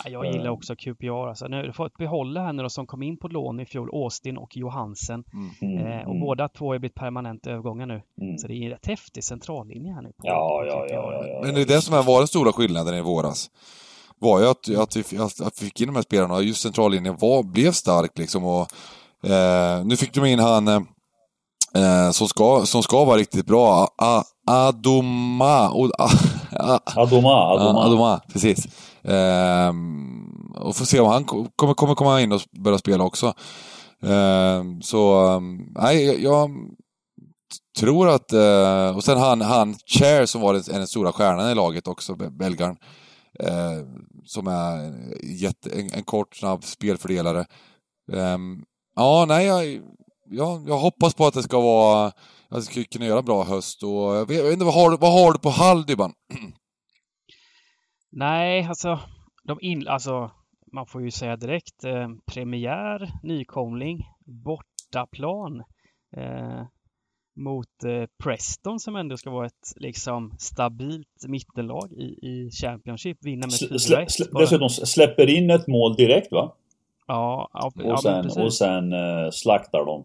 Ja, Jag gillar också QPR. Alltså, nu har jag fått behålla henne då som kom in på lån i fjol, Austin och Johansen. Mm, Eh, och mm. båda två har blivit permanenta övergångar nu. Mm. Så det är en rätt häftig centrallinje här nu. På, Ja, på ja, ja, ja, ja. Men det är det som var den stora skillnaden i våras. Var ju att, att, vi, att vi fick in de här spelarna och just centrallinjen var, blev stark liksom. Och, eh, nu fick de in han eh, som, ska, som ska vara riktigt bra. A, Adoma. A, Adoma, Adoma. Adoma, precis. Ehm, och får se om han ko- kommer, kommer komma in och börja spela också. Ehm, så, ehm, nej, jag, jag tror att... eh, och sen han, han Chair som var den, stora stjärnan i laget också, be- belgaren. eh, som är jätte, en, en kort, snabb spelfördelare. Ehm, ja, nej, jag, jag, jag hoppas på att det ska vara... Att det ska kunna göra bra höst och jag vet, jag vet inte, vad har, du- vad har du på Hall, Dybban? Nej, alltså, de in, alltså, man får ju säga direkt, eh, premiär, nykomling, bortaplan eh, mot eh, Preston som ändå ska vara ett liksom stabilt mittenlag i, i Championship, vinna med Slä, 4-1. slä, slä, dessutom släpper in ett mål direkt va? Ja, ja, ja Och sen, precis. och sen eh, slaktar de.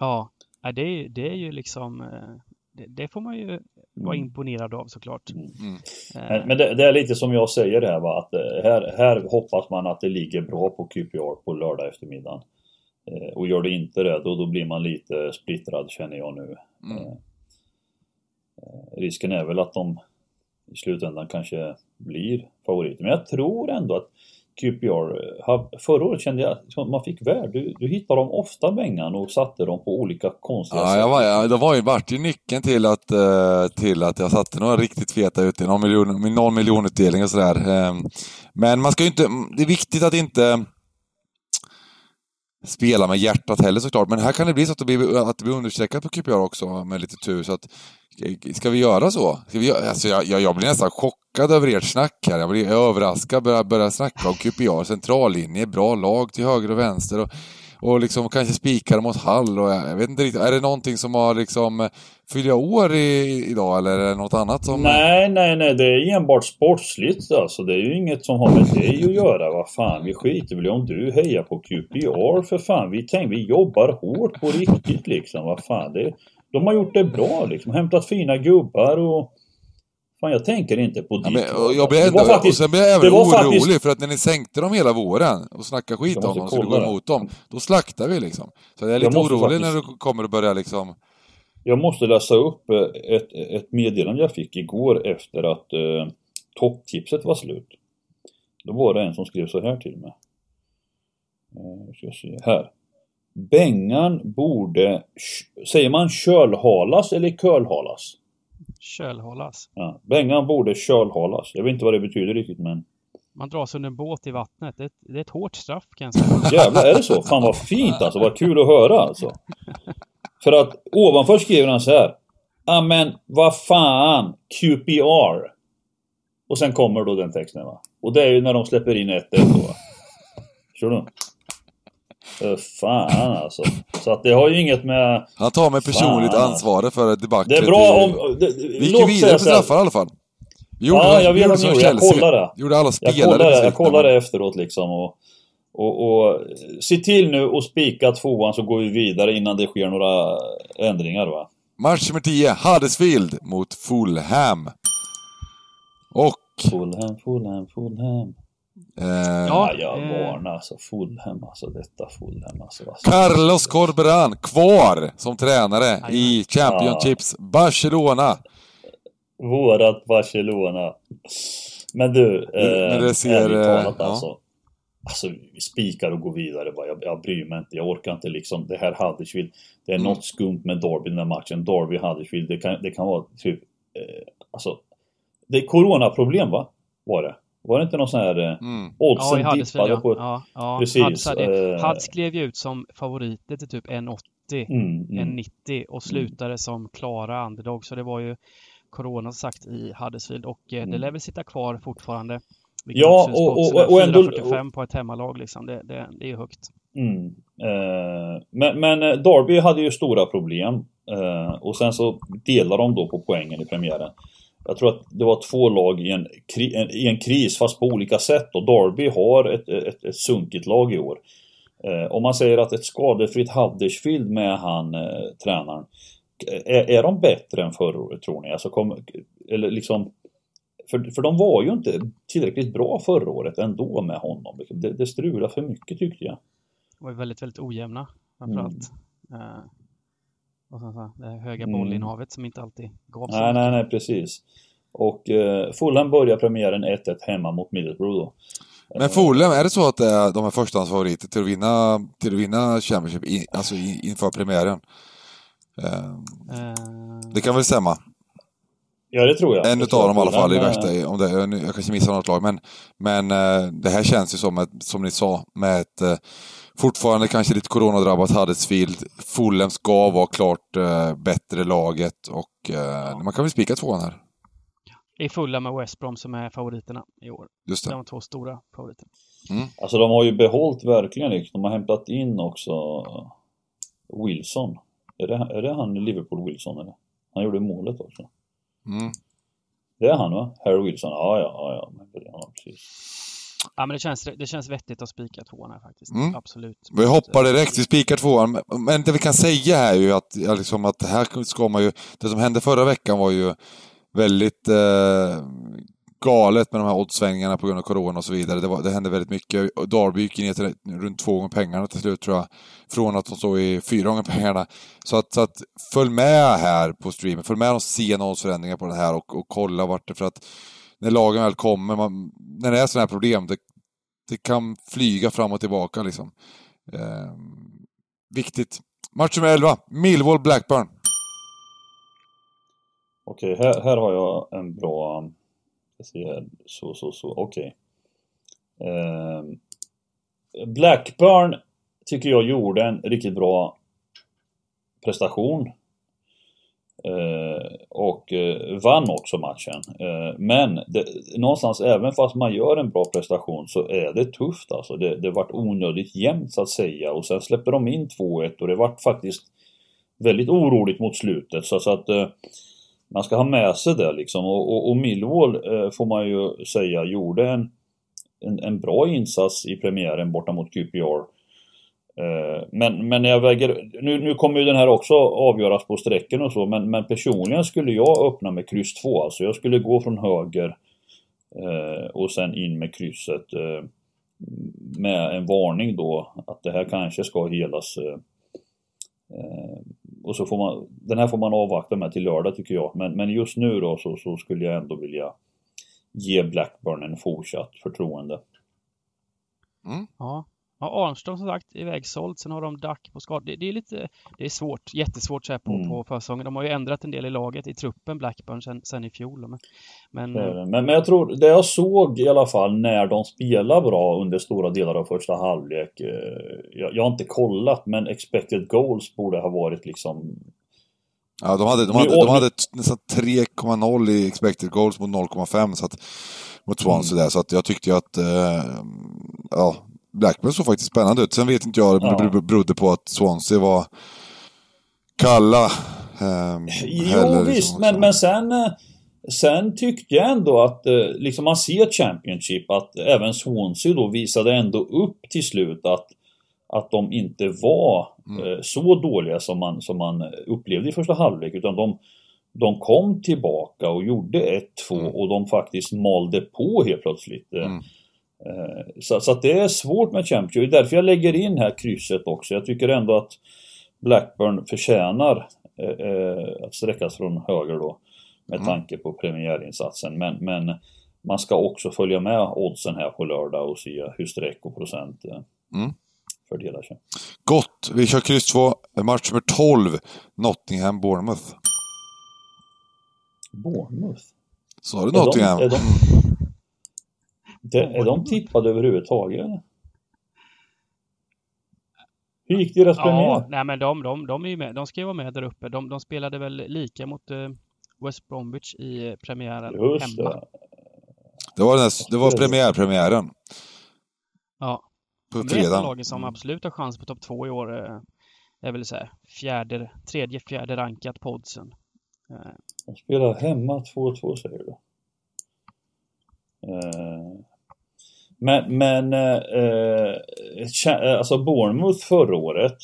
Ja, ja, det, är, det är ju liksom, eh, det, det får man ju vara Mm. imponerad av såklart. Mm. Eh, Men, det, det är lite som jag säger här va, att eh, här, här hoppas man att det ligger bra på QPR på lördag eftermiddag. Eh, och gör det inte det, då, då blir man lite splittrad känner jag nu. Mm. Risken är väl att de i slutändan kanske blir favoriter. Men jag tror ändå att QPR, förra året kände jag att man fick värde. Du, du hittade dem ofta Bengan och satte dem på olika konstiga Ja, jag var, ja, det var ju, vart ju nyckeln till att, eh, till att jag satte några riktigt feta ut i någon miljon, någon miljon utdelning och sådär. Eh, men man ska ju inte, det är viktigt att inte spela med hjärtat heller såklart. Men här kan det bli så att det blir, att det blir understreckat på QPR också med lite tur. Så att, ska vi göra så? Ska vi, göra- alltså jag, jag, jag blir nästan chockad över ert snack här. Jag blir överraskad, börjar, börja snacka om QPR, centrallinje, bra lag till höger och vänster. Och, och liksom kanske spikar mot Hall och jag, jag vet inte riktigt. Är det någonting som har liksom eh, Fylla år i, idag eller är det något annat som... Nej, nej, nej, det är enbart sportsligt alltså. Det är ju inget som har med dig att göra. Vad fan, vi skiter väl i om du hejar på QPR för fan. Vi tänker... vi jobbar hårt på riktigt liksom. Vad fan, det, de har gjort det bra liksom. Hämtat fina gubbar och... Fan, jag tänker inte på Ja, ditt och lag, jag ändå, Det var faktiskt- och sen blir jag även orolig faktiskt- för att när ni sänkte dem hela våren och snackade skit Jag om dem så skulle gå emot dem, då slaktar vi liksom. Så jag är Jag lite måste orolig faktiskt- när du kommer att börja liksom... Jag måste läsa upp eh, ett, ett meddelande jag fick igår efter att eh, topptipset var slut. Då var det en som skrev så här till mig. Eh, ska jag se här. Bengan borde, säger man kölhalas eller kölhalas? Kölhållas. Ja, Bengan borde kölhalas. Jag vet inte vad det betyder riktigt men Man dras under en båt i vattnet. Det är, ett, det är ett hårt straff kan jag säga. jävlar är det så? Fan vad fint alltså, vad kul att höra alltså. För att ovanför skriver han så här. Ja men vad fan, QPR. Och sen kommer då den texten va. Och det är ju när de släpper in 1-1 då. Förstår du? Fan alltså. Så att det har ju inget med... Han tar med personligt Fan. ansvaret för debaclet. Det är bra om... Det, Vi gick ju vidare på straffar i alla fall. Vi gjorde, Ja, jag vet gjorde att som. Jag kollade. Gjorde alla Jag spelare kollade, jag besvikna, kollade men- efteråt liksom och, och, och se till nu och spika tvåan så går vi vidare innan det sker några ändringar va. Match nummer 10, Huddersfield mot Fulham. Och... Fulham, Fulham, Fulham. Eh, Ja, Ja, jag varnar alltså. Fulham alltså. Detta Fulham alltså. Va? Carlos Corberan kvar som tränare i Championships Barcelona. Vårat Barcelona. Men du, eh, Men det ser, ärligt eh, talat ja. alltså. Alltså, vi spikar och går vidare bara. Jag, jag bryr mig inte. Jag orkar inte liksom. Det här Huddersfield. Det är Mm. något skumt med Derby den här matchen. Derby Huddersfield. Det kan, det kan vara typ... Eh, alltså. Det är coronaproblem va? Var det? Var det inte någon sån här... Eh, Mm. Ja, oddsen Huddersfield dippade ja. på... ja, ja. Precis, hade, eh. Klev ju ut som favoriter till typ 1,80 80 Mm, mm. än 90 och slutade som klara underdog. Så det var ju Corona sagt i Huddersfield och eh, det Mm. lär väl sitta kvar fortfarande. Ja, och- och- spotsen. och ändå- 4,45 på ett hemmalag liksom. Det, det, det är högt. Mm. Eh, men, men eh, Derby hade ju stora problem. Eh, och sen så delar de då på poängen i premiären. Jag tror att det var två lag i en, i en kris fast på olika sätt. Och Derby har ett, ett, ett sunkigt lag i år. Eh, om man säger att ett skadefritt Huddersfield med han eh, tränaren. Är, är de bättre än förra året tror ni? Alltså kom, eller liksom för, för de var ju inte tillräckligt bra förra året ändå med honom. Det, det strulade för mycket tyckte jag. De var ju väldigt, väldigt ojämna framförallt. Eh, och sen så det här höga Mm. bollinnehavet som inte alltid gav så Nej, nej, nej, precis. Och eh, Fulham börjar premiären 1-1 hemma mot Middlesbrough då. Men Fulham, är det så att det är de är förstahandsfavoriter till att vinna, till att vinna Championship in, alltså in, inför premiären? Eh, Eh, det kan väl stämma? Ja, det tror jag. En utav dem i alla fall i värsta, eh, om det, jag kanske missar något lag, men, men eh, det här känns ju som, ett, som ni sa, med ett eh, fortfarande kanske lite coronadrabbat Huddersfield. Fulham ska vara klart eh, bättre laget och eh, man kan väl spika tvåan här. Det är fulla med West Brom som är favoriterna i år. Just det. De två stora favoriterna. Alltså de har ju behållit verkligen liksom. De har hämtat in också Wilson. Är det, är det han Liverpool Wilson eller? Han gjorde målet också. Mm. Det är han va? Harry Wilson? Ja, ja, ja. ja. men det är han, precis. Ja, men det känns, det känns vettigt att spika tvåan här faktiskt. Mm. Absolut. Vi hoppar direkt, vi spikar tvåan. Men- det vi kan säga här är ju att, liksom att här ska man ju... Det som hände förra veckan var ju väldigt eh, galet med de här oddsvängningarna på grund av corona och så vidare. Det, var, det hände väldigt mycket. Och Derby gick ner till runt två gånger pengarna till slut tror jag. Från att de stod i fyra gånger pengarna. Så att, så att följ med här på streamen. Följ med de sena oddsförändringar på det här och, och kolla vart det... För att när lagen väl kommer, man, när det är sådana här problem, det, det kan flyga fram och tillbaka liksom. Eh, viktigt. Match nummer 11, Millwall Blackburn. Okej, här, här har jag en bra... Jag ser här. Så, så, så. Okej. Ehm, Blackburn tycker jag gjorde en riktigt bra prestation. Eh, och eh, vann också matchen. Eh, men det, någonstans, även fast man gör en bra prestation så är det tufft alltså. Det, det vart onödigt jämnt så att säga. Och sen släpper de in 2-1 och det vart faktiskt väldigt oroligt mot slutet. Så, så att man ska ha med sig det liksom. Och, och, och Millwall får man ju säga gjorde en, en, en bra insats i premiären borta mot QPR. Eh, men, men när jag väger, nu, nu kommer ju den här också avgöras på sträcken och så, men, men personligen skulle jag öppna med kryss 2. Alltså jag skulle gå från höger eh, och sen in med krysset eh, med en varning då att det här kanske ska helas. Eh, eh, och så får man, den här får man avvakta med till lördag tycker jag. Men, men just nu då så, så skulle jag ändå vilja ge Blackburn en fortsatt förtroende. Ja. Ja, Armstrong som sagt ivägsåld. Sen har de Duck på skad. Det, det är lite, det är svårt, jättesvårt så här på, Mm. på försäsongen. De har ju ändrat en del i laget, i truppen, Blackburn, sen, sen i fjol. Men, men. Men, men jag tror, det jag såg i alla fall när de spelar bra under stora delar av första halvlek. Eh, jag, jag har inte kollat men expected goals borde ha varit liksom Ja, de hade, de hade, de hade nästan 3,0 i expected goals mot 0,5 så att, mot Swansea där. Så att jag tyckte ju att eh, ja, Blackburn såg faktiskt spännande ut. Sen vet inte jag om det bero- berodde på att Swansea var kalla. Eh, Jo heller, visst, liksom, men, men sen eh, Sen tyckte jag ändå att, eh, liksom man ser Championship, att även Swansea då visade ändå upp till slut att att de inte var Mm. eh, så dåliga som man, som man upplevde i första halvlek utan de, de kom tillbaka och gjorde 1-2 Mm. och de faktiskt malde på helt plötsligt. Mm. Eh, Så, så att det är svårt med Championship. Det är därför jag lägger in här krysset också. Jag tycker ändå att Blackburn förtjänar eh, eh, att sträckas från höger då. Med Mm. tanke på premiärinsatsen. Men, men man ska också följa med oddsen här på lördag och se hur streck och procent eh, Mm. fördelar sig. Gott, vi kör kryss 2, match nummer 12, Nottingham-Bournemouth. Bournemouth? Sa du Är de- Nottingham? är de- Det, är de tippade överhuvudtaget? Hur gick deras Ja, premiär? nej men de, de, de, är ju med, de ska ju vara med där uppe. De, de spelade väl lika mot eh, West Bromwich i eh, premiären Just hemma. det. Det var, den det var premiärpremiären. Ja. På är fredagen. lagen som absolut har chans på topp två i år. eh, är väl så här, fjärde, tredje, fjärde rankat på oddsen. Eh, De spelar hemma 2-2 säger du. Eh, Men, men eh, eh, eh, alltså Bournemouth förra året.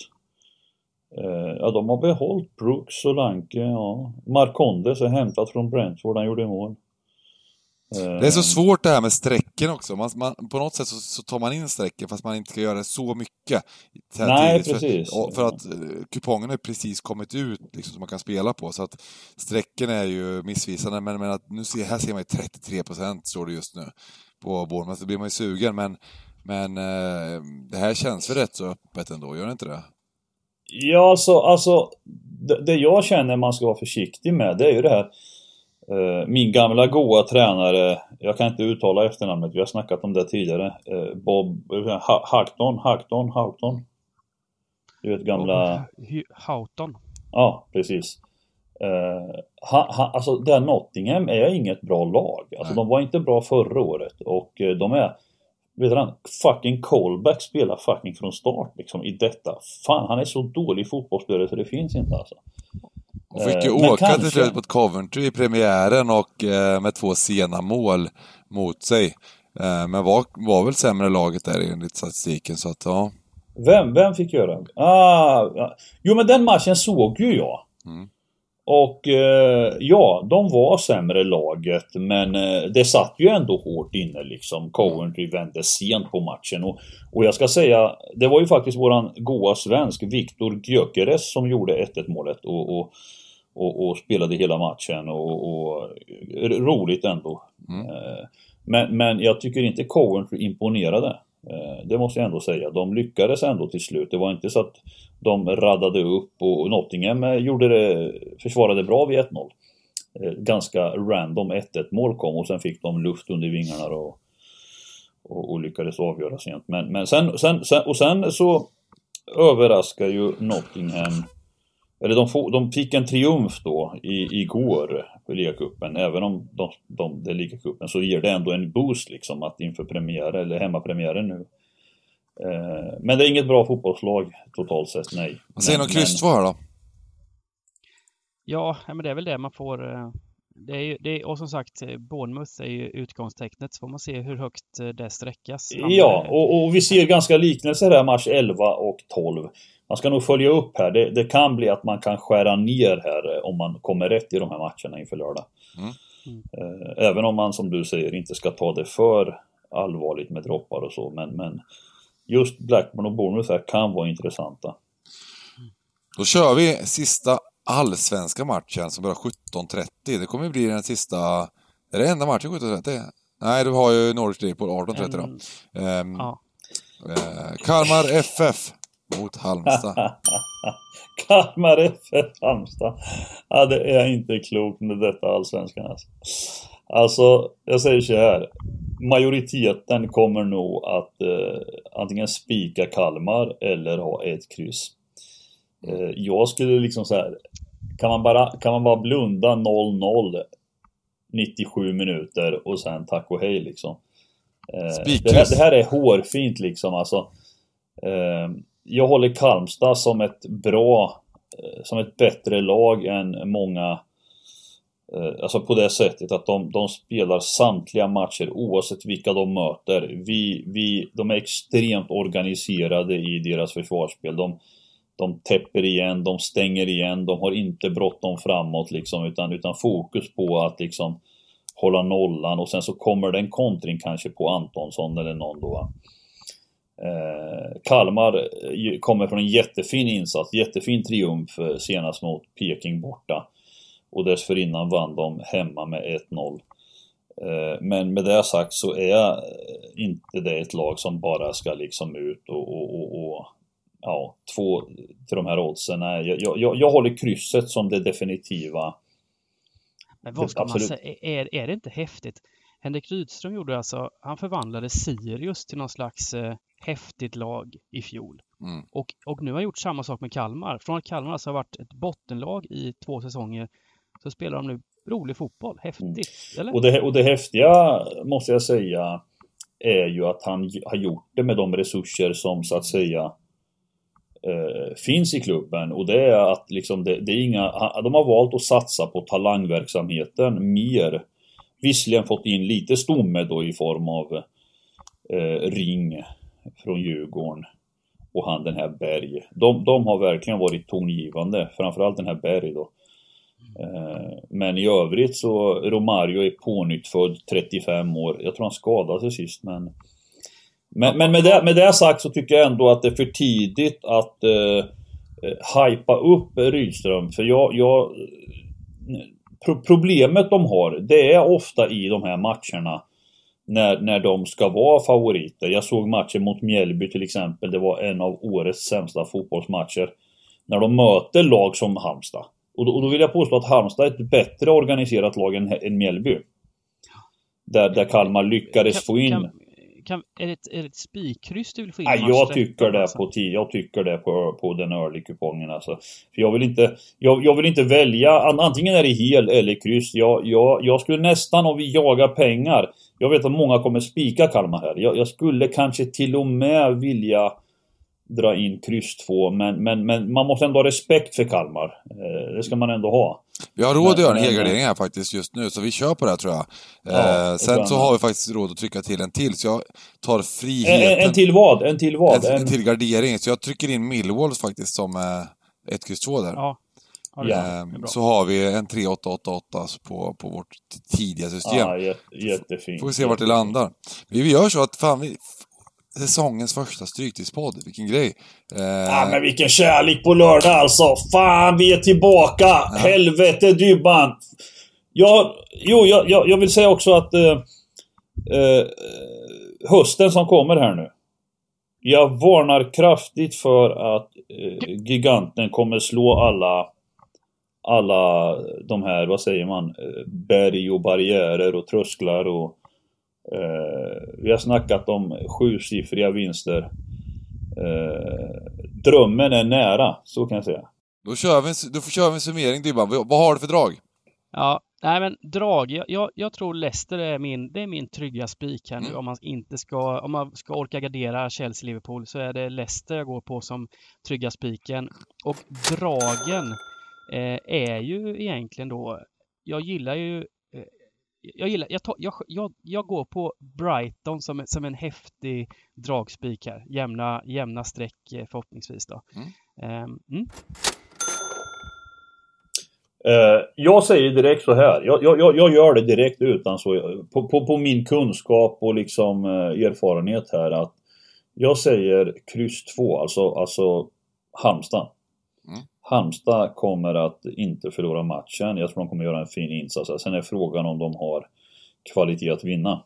Eh, ja, de har behållit Brooks, Solanke, ja. Marcondes är hämtat från Brentford, han gjorde mål. Eh, Det är så svårt det här med strecken också. Man, man, på något sätt så, så tar man in strecken fast man inte ska göra det så mycket. Nej, tidigt. precis. För, och för att kupongen har precis kommit ut liksom, som man kan spela på. Så att strecken är ju missvisande. Men, men att nu ser, här ser man ju 33% står det just nu på Bournemouth. Då blir man ju sugen. Men, men eh, det här känns väl rätt så öppet ändå, gör det inte det? Ja, alltså, alltså det, det jag känner man ska vara försiktig med, det är ju det här eh, Min gamla goa tränare, jag kan inte uttala efternamnet, vi har snackat om det tidigare. Eh, Bob Ha- Houghton, Houghton, Houghton. Du vet gamla... Houghton. Ja, precis. Uh, ha, ha, alltså, det här Nottingham är inget bra lag. Alltså, Nej. de var inte bra förra året och eh, de är... Vet du han, fucking Colback spelar fucking från start liksom i detta. Fan, han är så dålig fotbollsspelare så det finns inte alltså. Och fick ju Eh, åka kanske- till slut mot Coventry i premiären och eh, med två sena mål mot sig. Eh, men var, var väl sämre laget där enligt statistiken, så att ja. Vem, vem fick göra? Ah. Jo men den matchen såg ju jag. Mm. Och eh, ja, de var sämre laget men eh, det satt ju ändå hårt inne liksom. Coventry vände sent på matchen och, och jag ska säga, det var ju faktiskt våran goa svensk Viktor Gyökeres som gjorde 1-1 målet och, och, och, och spelade hela matchen och, roligt ändå. Mm. Eh, men, men jag tycker inte Coventry imponerade. Eh, det måste jag ändå säga. De lyckades ändå till slut. Det var inte så att de raddade upp och Nottingham eh, gjorde det, försvarade bra vid 1-0. Eh, ganska random 1-1 mål kom och sen fick de luft under vingarna och, och, och lyckades avgöra sent. Men, men sen, sen, sen, och sen så överraskar ju Nottingham eller de, få, de fick en triumf då i, igår ligacupen. Även om de, de, det är ligacupen så ger det ändå en boost liksom att inför premiär eller hemmapremiären nu. Eh, men det är inget bra fotbollslag totalt sett, nej. Vad säger Men- om kryss 2 här då? Ja, ja, men det är väl det man får. Det är ju, det är, och som sagt, eh, Bournemouth är ju utgångstecknet. Så får man se hur högt eh, det sträckas. Ja, och, och vi ser ganska liknelser här match 11 och 12. Man ska nog följa upp här. Det, det kan bli att man kan skära ner här eh, om man kommer rätt i de här matcherna inför lördag. Mm. Även om man som du säger inte ska ta det för allvarligt med droppar och så. Men, men just Blackburn och Bournemouth här kan vara intressanta. Då kör vi sista allsvenska matchen som börjar 17.30. Det kommer ju bli den sista... Är det enda matchen 17.30? Nej, du har ju Norwich Liverpool 18.30 då. Ehm, ja, eh, Kalmar FF mot Halmstad. Kalmar FF Halmstad. Ja, det är inte klokt med detta allsvenskan alltså. Alltså, jag säger så här. Majoriteten kommer nog att eh, antingen spika Kalmar eller ha ett kryss. Eh, jag skulle liksom så här. Kan man bara, kan man bara blunda 0-0 97 minuter och sen tack och hej liksom. Eh, det, här, det här är hårfint liksom alltså. Eh, jag håller Kalmstad som ett bra, som ett bättre lag än många Alltså på det sättet att de, de spelar samtliga matcher oavsett vilka de möter. Vi, vi, de är extremt organiserade i deras försvarsspel. De, de täpper igen, de stänger igen, de har inte bråttom framåt liksom utan, utan fokus på att liksom hålla nollan och sen så kommer det en kontring kanske på Antonsson eller någon då. Eh, Kalmar eh, kommer från en jättefin insats, jättefin triumf eh, senast mot Peking borta. Och dessförinnan vann de hemma med 1-0. Eh, men med det sagt så är inte det ett lag som bara ska liksom ut och, och, och, och ja, två till de här oddsen. Jag, jag, jag håller krysset som det definitiva. men vad ska absolut. man säga? Är, är det inte häftigt? Henrik Rydström gjorde alltså, han förvandlade Sirius till någon slags eh, häftigt lag i fjol. Mm. Och, och nu har han gjort samma sak med Kalmar. Från att Kalmar alltså har varit ett bottenlag i två säsonger så spelar de nu rolig fotboll. Häftigt, eller? Och det, och det häftiga, måste jag säga, är ju att han har gjort det med de resurser som så att säga Eh, finns i klubben. Och det är att liksom, det, det är inga, de har valt att satsa på talangverksamheten mer. Visserligen fått in lite stomme då i form av eh, Ring från Djurgården och han den här Berg. De, de har verkligen varit tongivande, framförallt den här Berg då. Eh, Men i övrigt så Romario är pånyttfödd 35 år. Jag tror han skadade sig sist men men, men med, det, med det sagt så tycker jag ändå att det är för tidigt att eh, eh, hypa upp Rydström för jag, jag pro, Problemet de har det är ofta i de här matcherna när, när de ska vara favoriter. Jag såg matchen mot Mjällby till exempel. Det var en av årets sämsta fotbollsmatcher. När de möter lag som Halmstad. Och då, och då vill jag påstå att Halmstad är ett bättre organiserat lag än, än Mjällby. Där, där Kalmar lyckades få in... Kan, kan, är, det ett, är det ett spikkryss du vill få in? Nej, jag 13, tycker det alltså? på tio, jag tycker det på, på den early-kupongen alltså. För jag vill inte, jag, jag vill inte välja, an- antingen är det hel eller kryss. Jag, jag, jag skulle nästan, om vi jagar pengar, jag vet att många kommer spika Kalmar här. Jag, jag skulle kanske till och med vilja dra in kryss 2, men, men, men man måste ändå ha respekt för Kalmar. Eh, det ska man ändå ha. Vi har råd att göra en helgardering här faktiskt just nu, så vi kör på det här tror jag. Ja, eh, sen så har vi faktiskt råd att trycka till en till, så jag tar En, en, friheten. en till vad? En till vad? en, En, en till gardering, så jag trycker in Millwalls faktiskt som eh, 1, X 2 där. Ja. ja, Ehm, så har vi en 3888 på, på vårt tidiga system. ja, jätte, jättefint. Får vi se vart det landar. Vi vi gör så att, fan, vi, säsongens första Stryktipspodd, vilken grej. Eh, Ja men vilken kärlek på lördag alltså! Fan vi är tillbaka! Helvete Dybban! Ja, jo jag, jag, jag vill säga också att eh, eh, hösten som kommer här nu. Jag varnar kraftigt för att eh, giganten kommer slå alla alla de här, vad säger man, eh, berg och barriärer och trösklar och vi har snackat om sjusiffriga vinster. Eh, drömmen är nära, så kan jag säga. Då kör vi en, då får kör vi en summering Dybban. Vad har du för drag? Ja, nej men drag. Jag, jag, jag tror Leicester är min, det är min trygga spik här nu. Mm. Om man inte ska, om man ska orka gardera Chelsea-Liverpool så är det Leicester jag går på som trygga spiken. Och dragen eh, är ju egentligen då, jag gillar ju eh, jag, gillar, jag, jag, jag, jag går på Brighton som, som en häftig dragspik här. Jämna, jämna streck eh, förhoppningsvis då. Mm. Ehm, mm. Eh, jag säger direkt så här. Jag, jag, jag- jag gör det direkt utan så. På, på, på min kunskap och liksom eh, erfarenhet här att jag säger kryss 2, alltså, alltså Halmstad. Halmstad kommer att inte förlora matchen. Jag tror de kommer göra en fin insats. Sen är frågan om de har kvalitet att vinna.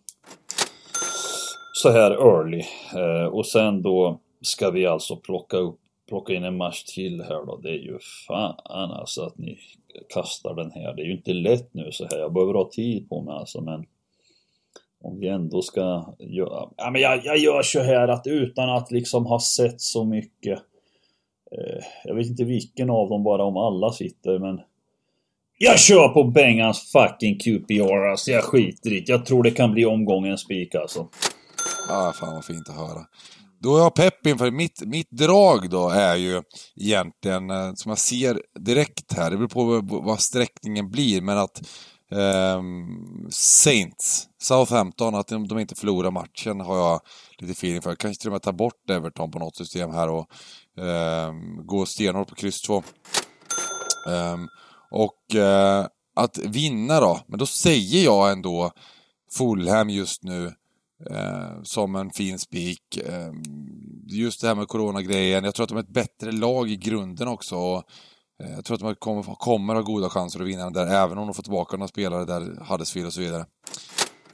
Så här early. Eh, och sen då ska vi alltså plocka upp plocka in en match till här då. Det är ju fan alltså att ni kastar den här. Det är ju inte lätt nu så här. Jag behöver ha tid på mig alltså men om vi ändå ska göra... Ja men jag, jag gör så här att utan att liksom ha sett så mycket Eh, jag vet inte vilken av dem bara om alla sitter men Jag kör på Bengans fucking QPR alltså. Jag skiter i det. Jag tror det kan bli omgångens spik alltså. Ah, fan vad fint att höra. Då är jag pepp inför mitt, mitt drag då är ju egentligen, eh, som jag ser direkt här, det beror på vad- sträckningen blir, men att eh, Saints, Southampton, att de, de inte förlorar matchen har jag lite feeling för. Kanske till och med ta bort Everton på något system här och Ehm, gå stenhårt på kryss 2. Ehm, och eh, att vinna då, men då säger jag ändå Fulham just nu eh, som en fin spik. Eh, just det här med coronagrejen. Jag tror att de är ett bättre lag i grunden också. Och, eh, jag tror att de kommer, kommer ha goda chanser att vinna den där, även om de får tillbaka några spelare där, Huddersfield och så vidare.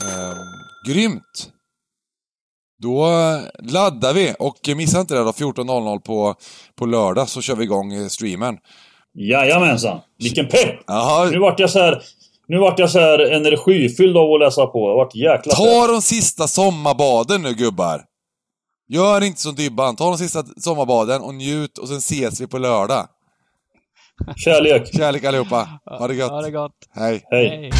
Eh, grymt! Då laddar vi och missa inte det då, 14.00 på, på lördag så kör vi igång eh, streamen. Jajamensan! Vilken pepp! Jaha, Nu vart jag så här. Nu vart jag så här energifylld av att läsa på. Jag vart jäkla pepp. ta de sista sommarbaden nu gubbar! Gör inte som Dybban, ta de sista sommarbaden och njut och sen ses vi på lördag. Kärlek! Kärlek allihopa. Ha det gött. Ha det gott. Hej! Hej.